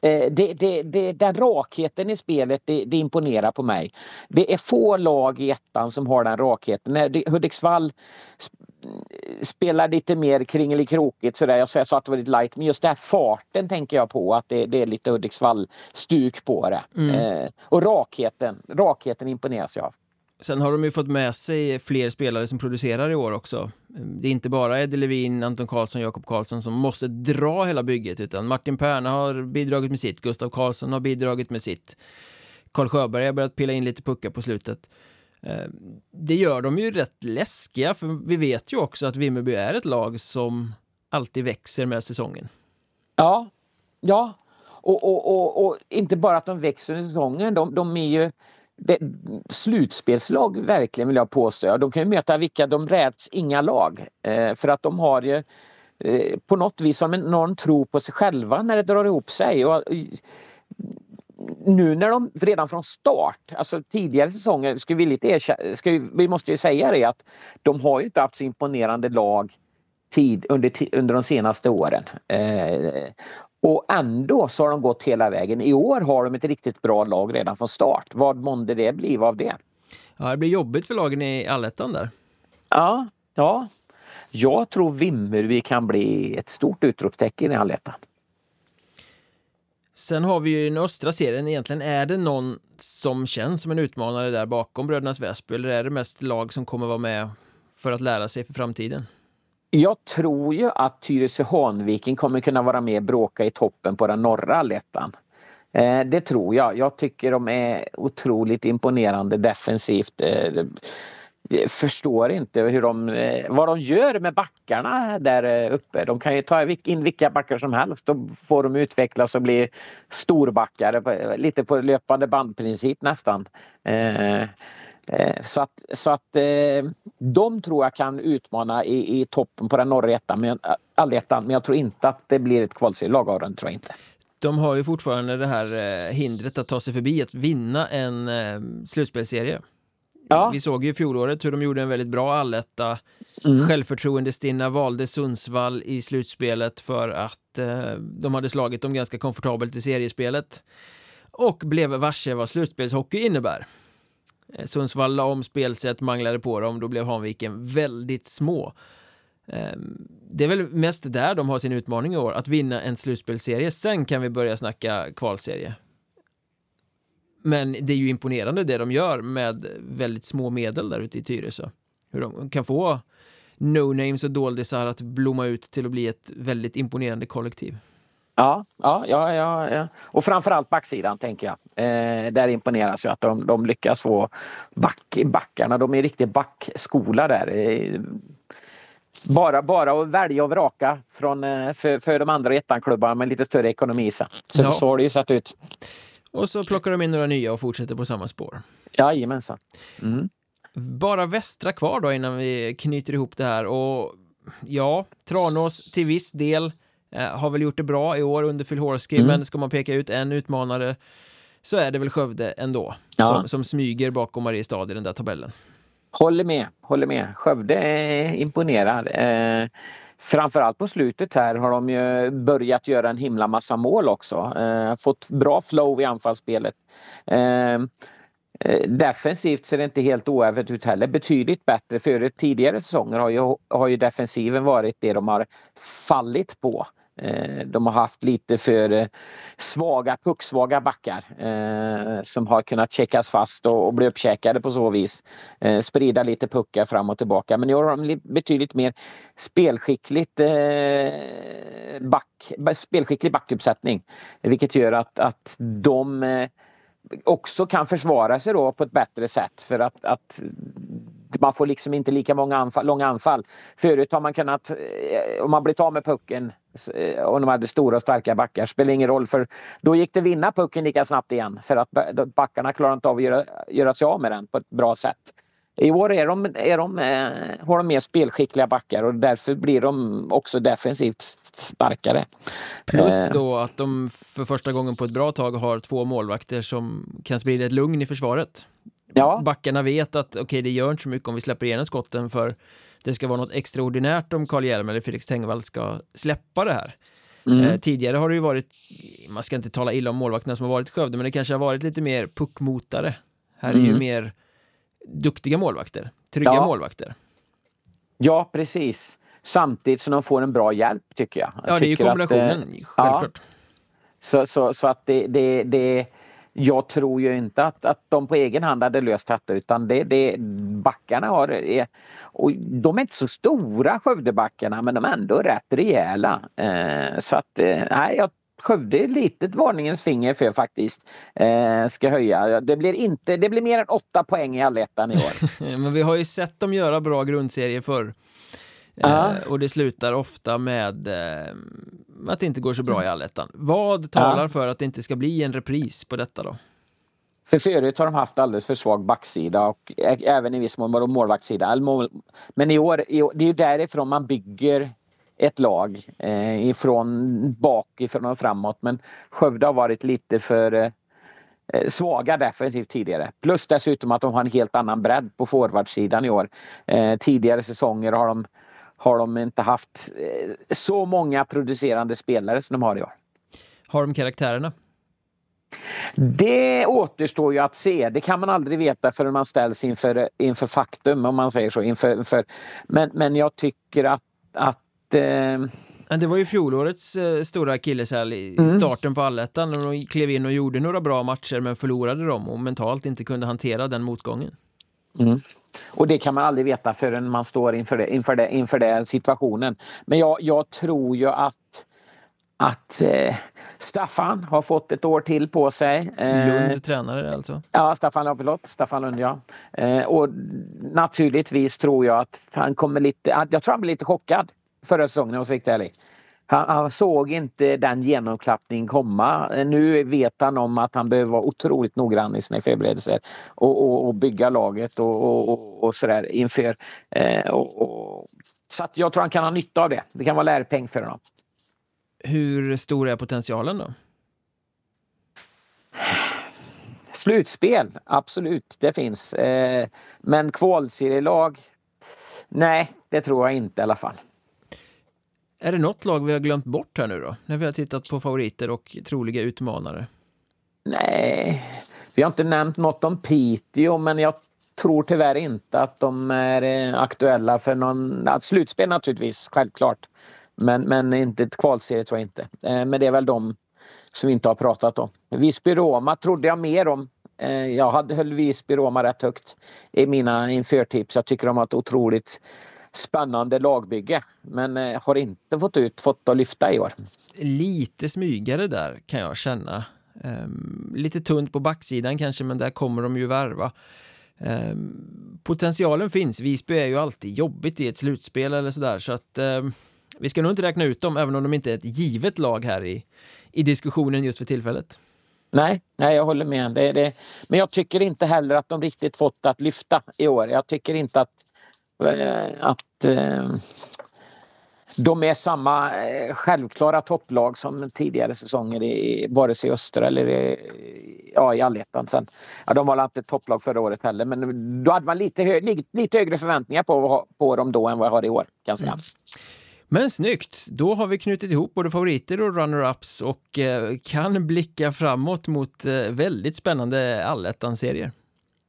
Eh, det, det, det, den rakheten i spelet det, det, imponerar på mig. Det är få lag i ettan som har den rakheten. Hudiksvall spelar lite mer kringelikrokigt sådär. Jag sa att det var lite light men just den här farten tänker jag på att det, det är lite Hudiksvall-stuk på det. Mm. Eh, och rakheten, rakheten imponeras jag av. Sen har de ju fått med sig fler spelare som producerar i år också. Det är inte bara Eddie Levin, Anton Karlsson, Jakob Karlsson som måste dra hela bygget utan Martin Perna har bidragit med sitt, Gustav Karlsson har bidragit med sitt. Karl Sjöberg har börjat pilla in lite puckar på slutet. Eh, det gör de ju rätt läskiga för vi vet ju också att Vimmerby är ett lag som alltid växer med säsongen. Ja, ja. Och, och, och, och inte bara att de växer med säsongen, de, de är ju det, slutspelslag verkligen vill jag påstå. De kan ju möta vilka, de räds inga lag. Eh, för att de har ju eh, på något vis som en enorm tro på sig själva när det drar ihop sig. Och, eh, nu när de redan från start, alltså tidigare säsonger, ska vi, lite erkänna, ska vi, vi måste ju säga det att de har ju inte haft så imponerande lag tid under, under de senaste åren. Eh, och ändå så har de gått hela vägen. I år har de ett riktigt bra lag redan från start. Vad månde det bli av det? Ja, det blir jobbigt för lagen i allettan där. Ja, ja. Jag tror Vimmerby kan bli ett stort utropstecken i allettan. Sen har vi ju den östra serien. Egentligen är det någon som känns som en utmanare där bakom Brödernas Väsby eller är det mest lag som kommer vara med för att lära sig för framtiden? Jag tror ju att Tyresö-Hanviken kommer kunna vara med och bråka i toppen på den norra allettan. Eh, det tror jag. Jag tycker de är otroligt imponerande defensivt. Eh, jag förstår inte hur de, eh, vad de gör med backarna där eh, uppe. De kan ju ta in vilka backar som helst. och få dem utvecklas och bli storbackar. Eh, lite på löpande bandprincip nästan. Så att, så att de tror jag kan utmana i, i toppen på den norra ettan, men, allettan, men jag tror inte att det blir ett kvalserielag av den, tror jag inte. De har ju fortfarande det här hindret att ta sig förbi, att vinna en slutspelsserie. Ja. Vi såg ju fjolåret hur de gjorde en väldigt bra alletta. Mm. Självförtroende-stinna valde Sundsvall i slutspelet för att eh, de hade slagit dem ganska komfortabelt i seriespelet. Och blev varse vad slutspelshockey innebär. Eh, Sundsvall la om spelsätt, manglade på dem, då blev Hanviken väldigt små. Ehm, det är väl mest där de har sin utmaning i år, att vinna en slutspelserie. Sen kan vi börja snacka kvalserie. Men det är ju imponerande det de gör med väldigt små medel där ute i Tyresö. hur de kan få no-names och doldisar att blomma ut till att bli ett väldigt imponerande kollektiv. Ja, ja, ja, ja, ja. och framförallt backsidan tänker jag. Eh, där imponeras jag att de, de lyckas få back, backarna, de är riktigt backskola där. Eh, bara, bara att välja och vraka från, eh, för, för de andra ettanklubbarna med lite större ekonomi sen. Så, ja. så har det ju sett ut. Och så plockar de in några nya och fortsätter på samma spår. Jajamensan. Mm. Bara västra kvar då innan vi knyter ihop det här och ja, Tranås till viss del eh, har väl gjort det bra i år under Phil Horsky, mm. men ska man peka ut en utmanare så är det väl Skövde ändå ja. som, som smyger bakom Mariestad i den där tabellen. Håller med, håller med. Skövde imponerar. Eh, framförallt på slutet här har de ju börjat göra en himla massa mål också. Eh, fått bra flow i anfallsspelet. Eh, eh defensivt ser det inte helt oävet ut heller. Betydligt bättre. Före tidigare säsonger har ju, har ju defensiven varit det de har fallit på. Eh, de har haft lite för eh, svaga, pucksvaga backar eh, som har kunnat checkas fast och, och bli uppkäkade på så vis. Eh, sprida lite puckar fram och tillbaka. Men nu har de betydligt mer spelskickligt eh, back, spelskicklig backuppsättning. Vilket gör att, att de eh, också kan försvara sig då på ett bättre sätt för att, att man får liksom inte lika många anfall, långa anfall. Förut har man kunnat, eh, om man blivit av med pucken eh, och de hade stora och starka backar, spelar ingen roll för då gick det vinna pucken lika snabbt igen för att backarna klarar inte av att göra, göra sig av med den på ett bra sätt. I år är de, är de, eh, har de mer spelskickliga backar och därför blir de också defensivt starkare. Plus eh. då att de för första gången på ett bra tag har två målvakter som kan sprida ett lugn i försvaret. Ja. Backarna vet att okej, okay, det gör inte så mycket om vi släpper igenom skotten för det ska vara något extraordinärt om Karl Hjelm eller Felix Tengvall ska släppa det här. Mm. Eh, tidigare har det ju varit, man ska inte tala illa om målvakterna som har varit i Skövde, men det kanske har varit lite mer puckmotare. Här är mm. ju mer duktiga målvakter, trygga ja. målvakter. Ja, precis. Samtidigt som de får en bra hjälp tycker jag. jag ja, det är ju kombinationen, att, eh, självklart. Ja. Så, så, så att det, det, det jag tror ju inte att, att de på egen hand hade löst detta utan det, det backarna har är, och de är inte så stora Skövdebackarna men de är ändå rätt rejäla. Eh, så att eh, nej, jag Skövde är litet varningens finger för faktiskt. Eh, ska höja. Det blir, inte, det blir mer än åtta poäng i allettan i år. [laughs] Men vi har ju sett dem göra bra grundserier förr. Eh, och det slutar ofta med eh, att det inte går så bra i allettan. Vad talar ja. för att det inte ska bli en repris på detta då? För förut har de haft alldeles för svag backsida och även i viss mån målvaktssida. Men i år, det är ju därifrån man bygger ett lag eh, ifrån bakifrån och framåt men Skövde har varit lite för eh, svaga defensivt tidigare. Plus dessutom att de har en helt annan bredd på forwardsidan i år. Eh, tidigare säsonger har de, har de inte haft eh, så många producerande spelare som de har i år. Har de karaktärerna? Det återstår ju att se. Det kan man aldrig veta förrän man ställs inför, inför faktum om man säger så. Inför, inför, men, men jag tycker att, att Eh... Det var ju fjolårets eh, stora akilleshäl i mm. starten på allettan de klev in och gjorde några bra matcher men förlorade dem och mentalt inte kunde hantera den motgången. Mm. Och det kan man aldrig veta förrän man står inför, det, inför, det, inför den situationen. Men jag, jag tror ju att, att eh, Staffan har fått ett år till på sig. Eh, Lund tränare alltså? Ja, Staffan, ja, förlåt, Staffan Lund ja. Eh, och naturligtvis tror jag att han kommer lite, jag tror han blir lite chockad förra säsongen om jag ska vara ärlig. Han, han, såg inte den genomklappningen komma. Nu vet han om att han behöver vara otroligt noggrann i sina förberedelser och, och, och bygga laget och, och, och sådär inför. Eh, och, så jag tror han kan ha nytta av det. Det kan vara lärpeng för honom. Hur stor är potentialen då? Slutspel, absolut, det finns. Eh, men kvalserielag? Nej, det tror jag inte i alla fall. Är det något lag vi har glömt bort här nu då? När vi har tittat på favoriter och troliga utmanare? Nej, vi har inte nämnt något om Piteå men jag tror tyvärr inte att de är eh, aktuella för någon slutspel naturligtvis, självklart. Men, men inte ett kvalserie tror jag inte. Eh, men det är väl de som vi inte har pratat om. Visby-Roma trodde jag mer om eh, jag hade höll Visby-Roma rätt högt i mina införtips. Jag tycker de har ett otroligt spännande lagbygge men eh, har inte fått ut, fått att lyfta i år. Lite smygare där kan jag känna. Um, lite tunt på backsidan kanske men där kommer de ju värva. Um, potentialen finns, Visby är ju alltid jobbigt i ett slutspel eller sådär så att um, vi ska nog inte räkna ut dem även om de inte är ett givet lag här i, i diskussionen just för tillfället. Nej, nej jag håller med. Det, det, men jag tycker inte heller att de riktigt fått att lyfta i år. Jag tycker inte att, att eh, de är samma eh, självklara topplag som tidigare säsonger i vare sig östra eller i, ja, i allettan. Sen, ja, de var inte topplag förra året heller men då hade man lite, hö, lite högre förväntningar på, på dem då än vad jag har i år. Ganska. Mm. Men snyggt! Då har vi knutit ihop både favoriter och runner-ups och eh, kan blicka framåt mot eh, väldigt spännande allettan-serier.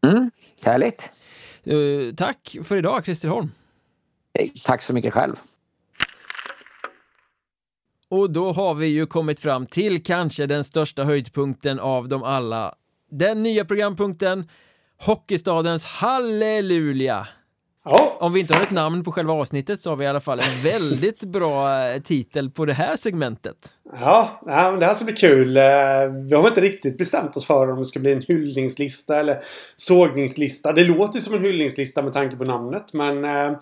Mm, härligt! Uh, tack för idag, Christer Holm! Tack så mycket själv! Och då har vi ju kommit fram till kanske den största höjdpunkten av dem alla. Den nya programpunkten Hockeystadens Halleluja! Ja. Om vi inte har ett namn på själva avsnittet så har vi i alla fall en väldigt [laughs] bra eh, titel på det här segmentet. Ja, det här ska bli kul. Eh, vi har inte riktigt bestämt oss för om det ska bli en hyllningslista eller sågningslista. Det låter som en hyllningslista med tanke på namnet men eh,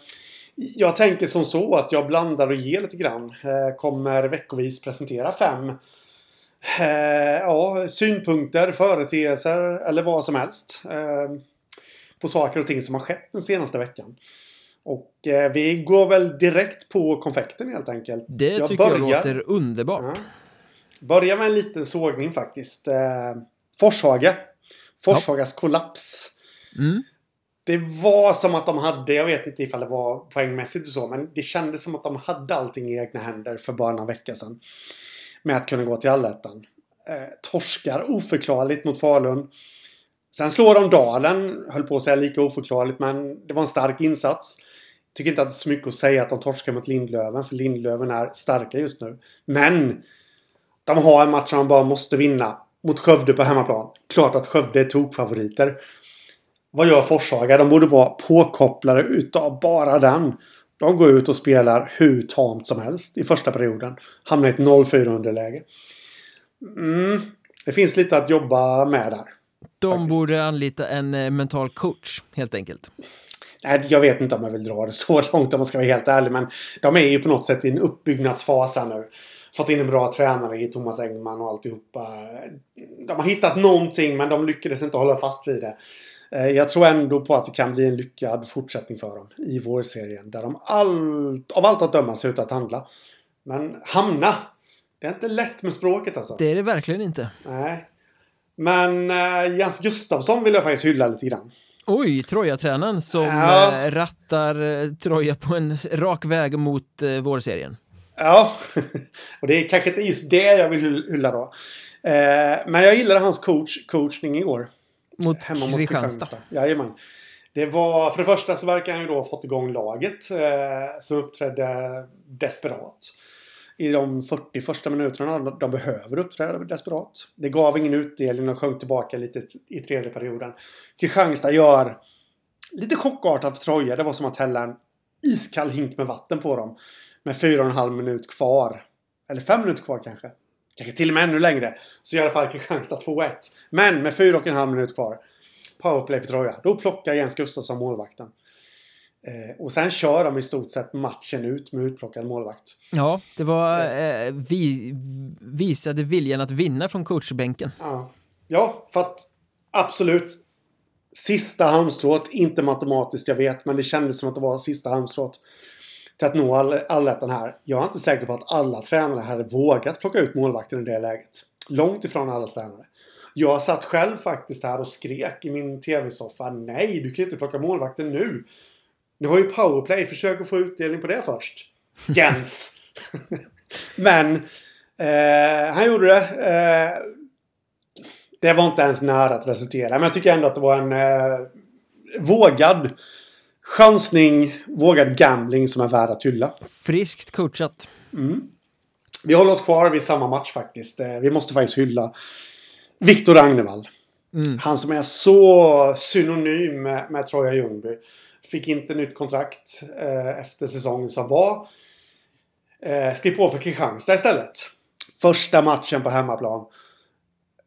jag tänker som så att jag blandar och ger lite grann. Kommer veckovis presentera fem ja, synpunkter, företeelser eller vad som helst på saker och ting som har skett den senaste veckan. Och eh, vi går väl direkt på konfekten helt enkelt. Det jag tycker börjar, jag låter underbart. Ja, börjar med en liten sågning faktiskt. Eh, Forshaga. Forshagas ja. kollaps. Mm. Det var som att de hade, jag vet inte ifall det var poängmässigt och så, men det kändes som att de hade allting i egna händer för bara några veckor sedan. Med att kunna gå till allettan. Eh, torskar oförklarligt mot Falun. Sen slår de Dalen, höll på att säga lika oförklarligt, men det var en stark insats. Tycker inte att det är så mycket att säga att de torskar mot Lindlöven, för Lindlöven är starka just nu. Men! De har en match som de bara måste vinna. Mot Skövde på hemmaplan. Klart att Skövde är tokfavoriter. Vad gör Forshaga? De borde vara påkopplade utav bara den. De går ut och spelar hur tamt som helst i första perioden. Hamnar i ett 0-4 underläge. Mm, det finns lite att jobba med där. De faktiskt. borde anlita en eh, mental coach, helt enkelt. Nej, jag vet inte om jag vill dra det så [laughs] långt om man ska vara helt ärlig. Men de är ju på något sätt i en uppbyggnadsfas här nu. Fått in en bra tränare i Thomas Engman och alltihopa. De har hittat någonting men de lyckades inte hålla fast vid det. Eh, jag tror ändå på att det kan bli en lyckad fortsättning för dem i vårserien. Där de allt, av allt att döma ser ut att handla. Men hamna! Det är inte lätt med språket alltså. Det är det verkligen inte. Nej. Men uh, Jens Gustafsson vill jag faktiskt hylla lite grann. Oj, Troja-tränaren som ja. uh, rattar uh, Troja på en rak väg mot uh, vårserien. Ja, [laughs] och det är kanske inte just det jag vill hylla då. men jag gillade hans coach, coachning i år. Mot Hemma mot Kristianstad? Jajamän. Det var, för det första så verkar han ju då ha fått igång laget. Eh, som uppträdde desperat i de 40 första minuterna. De behöver uppträda desperat. Det gav ingen utdelning De sjönk tillbaka lite i tredje perioden. Kristianstad gör lite chockartat för Troja. Det var som att hälla en iskall hink med vatten på dem. Med fyra och en halv minut kvar. Eller fem minuter kvar kanske. Kanske till och med ännu längre. Så i alla fall Kristianstad 2-1. Men med fyra och en halv minut kvar. Powerplay för Troja. Då plockar Jens Gustafsson målvakten. Eh, och sen kör de i stort sett matchen ut med utplockad målvakt. Ja, det var eh, vi, visade viljan att vinna från coachbänken. Ja. ja, för att absolut sista halmstrået, inte matematiskt jag vet, men det kändes som att det var sista halmstrået till att nå allettan här. Jag är inte säker på att alla tränare hade vågat plocka ut målvakten i det läget. Långt ifrån alla tränare. Jag satt själv faktiskt här och skrek i min tv-soffa. Nej, du kan inte plocka målvakten nu. Det var ju powerplay. Försök att få utdelning på det först. Jens! [laughs] Men eh, han gjorde det. Eh, det var inte ens nära att resultera. Men jag tycker ändå att det var en eh, vågad chansning, vågad gambling som är värd att hylla. Friskt coachat. Mm. Vi håller oss kvar vid samma match faktiskt. Eh, vi måste faktiskt hylla Viktor Ragnevall. Mm. Han som är så synonym med, med Troja Ljungby. Fick inte nytt kontrakt eh, efter säsongen som var. Eh, skrev på för Kristianstad istället. Första matchen på hemmaplan.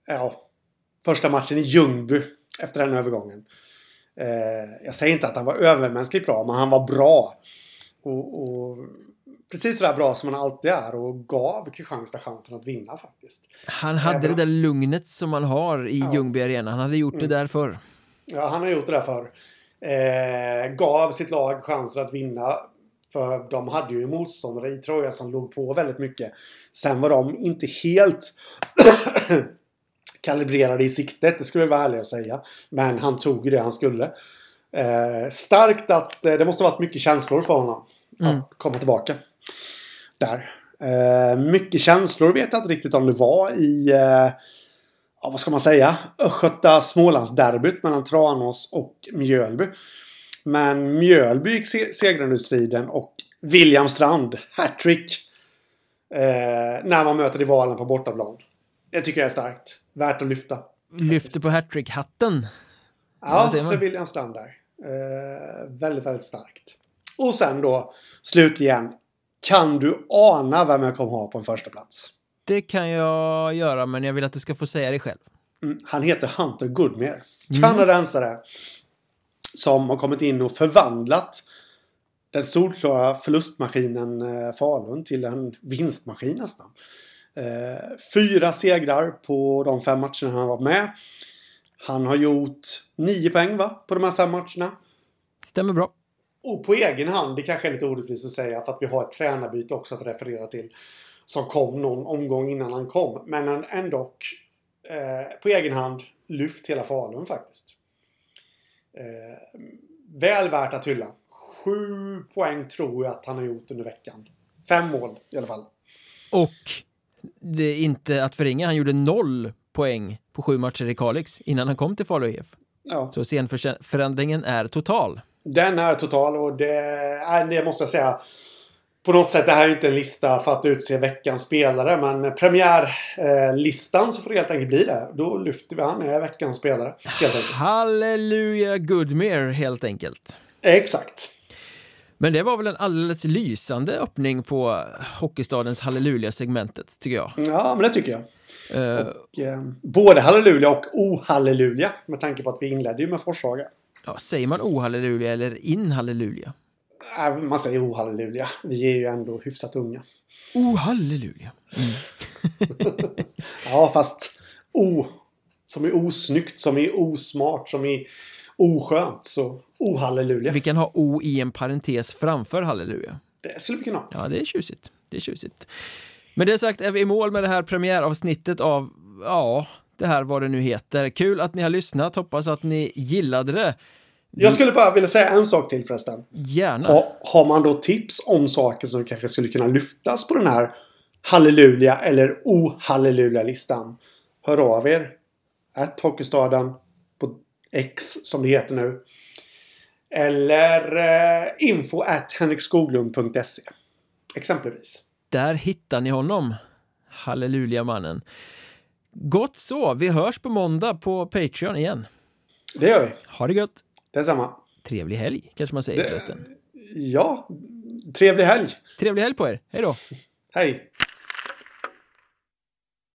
Ja, första matchen i Ljungby efter den övergången. Eh, jag säger inte att han var övermänskligt bra, men han var bra. Och, och precis sådär bra som han alltid är och gav Kristianstad chansen att vinna faktiskt. Han hade Även... det där lugnet som man har i ja. Ljungby Arena. Han hade gjort mm. det där förr. Ja, han har gjort det där förr. Eh, gav sitt lag chansen att vinna. För de hade ju motståndare i Troja som låg på väldigt mycket. Sen var de inte helt [coughs] kalibrerade i siktet, det skulle jag vara ärlig att säga. Men han tog ju det han skulle. Eh, starkt att eh, det måste ha varit mycket känslor för honom. Mm. Att komma tillbaka. Där. Eh, mycket känslor vet jag inte riktigt om det var i... Ja, vad ska man säga? Östgöta Smålandsderbyt mellan Tranås och Mjölby. Men Mjölby gick se segrande ur striden och William Strand, hattrick. Eh, när man möter rivalen på bortaplan. Det tycker jag är starkt. Värt att lyfta. Lyfter på hattrick-hatten. Ja, för William Strand där. Eh, väldigt, väldigt starkt. Och sen då, slutligen. Kan du ana vem jag kommer ha på en första plats? Det kan jag göra, men jag vill att du ska få säga det själv. Mm, han heter Hunter Goodmere. Mm. Kanadensare. Som har kommit in och förvandlat den solklara förlustmaskinen eh, Falun till en vinstmaskin nästan. Eh, fyra segrar på de fem matcherna han var med. Han har gjort nio poäng va? På de här fem matcherna. Stämmer bra. Och på egen hand, det kanske är lite orättvist att säga för att vi har ett tränarbyte också att referera till. Som kom någon omgång innan han kom. Men han ändå eh, på egen hand lyft hela Falun faktiskt. Eh, väl värt att hylla. Sju poäng tror jag att han har gjort under veckan. Fem mål i alla fall. Och det är inte att förringa, han gjorde noll poäng på sju matcher i Kalix innan han kom till Falu IF. Ja. Så scenförändringen är total. Den är total och det, är, det måste jag säga. På något sätt, det här är inte en lista för att utse veckans spelare, men premiärlistan eh, så får det helt enkelt bli det. Då lyfter vi han är veckans spelare. Helt enkelt. Halleluja Goodmere, helt enkelt. Exakt. Men det var väl en alldeles lysande öppning på Hockeystadens halleluja-segmentet, tycker jag. Ja, men det tycker jag. Uh, och, eh, både halleluja och ohalleluja, med tanke på att vi inledde ju med Forshaga. Ja, säger man ohalleluja eller inhalleluja? Äh, man säger ohalleluja. Vi är ju ändå hyfsat unga. Ohalleluja. Mm. [laughs] ja, fast o som är osnyggt, som är osmart, som är oskönt. Så ohalleluja. Vi kan ha o i en parentes framför halleluja. Det skulle vi kunna ha. Ja, det är tjusigt. Det är tjusigt. Med det sagt är vi i mål med det här premiäravsnittet av, ja, det här vad det nu heter. Kul att ni har lyssnat, hoppas att ni gillade det. Jag skulle bara vilja säga en sak till förresten. Gärna. Ha, har man då tips om saker som kanske skulle kunna lyftas på den här halleluja eller ohalleluja-listan. Hör av er. Att Hockeystaden på X som det heter nu. Eller eh, info at henrikskoglund.se. Exempelvis. Där hittar ni honom. Halleluja-mannen. Gott så, vi hörs på måndag på Patreon igen. Det gör vi. Ha det gött. Detsamma. Trevlig helg, kanske man säger det, förresten. Ja, trevlig helg. Trevlig helg på er. Hej då. Hej.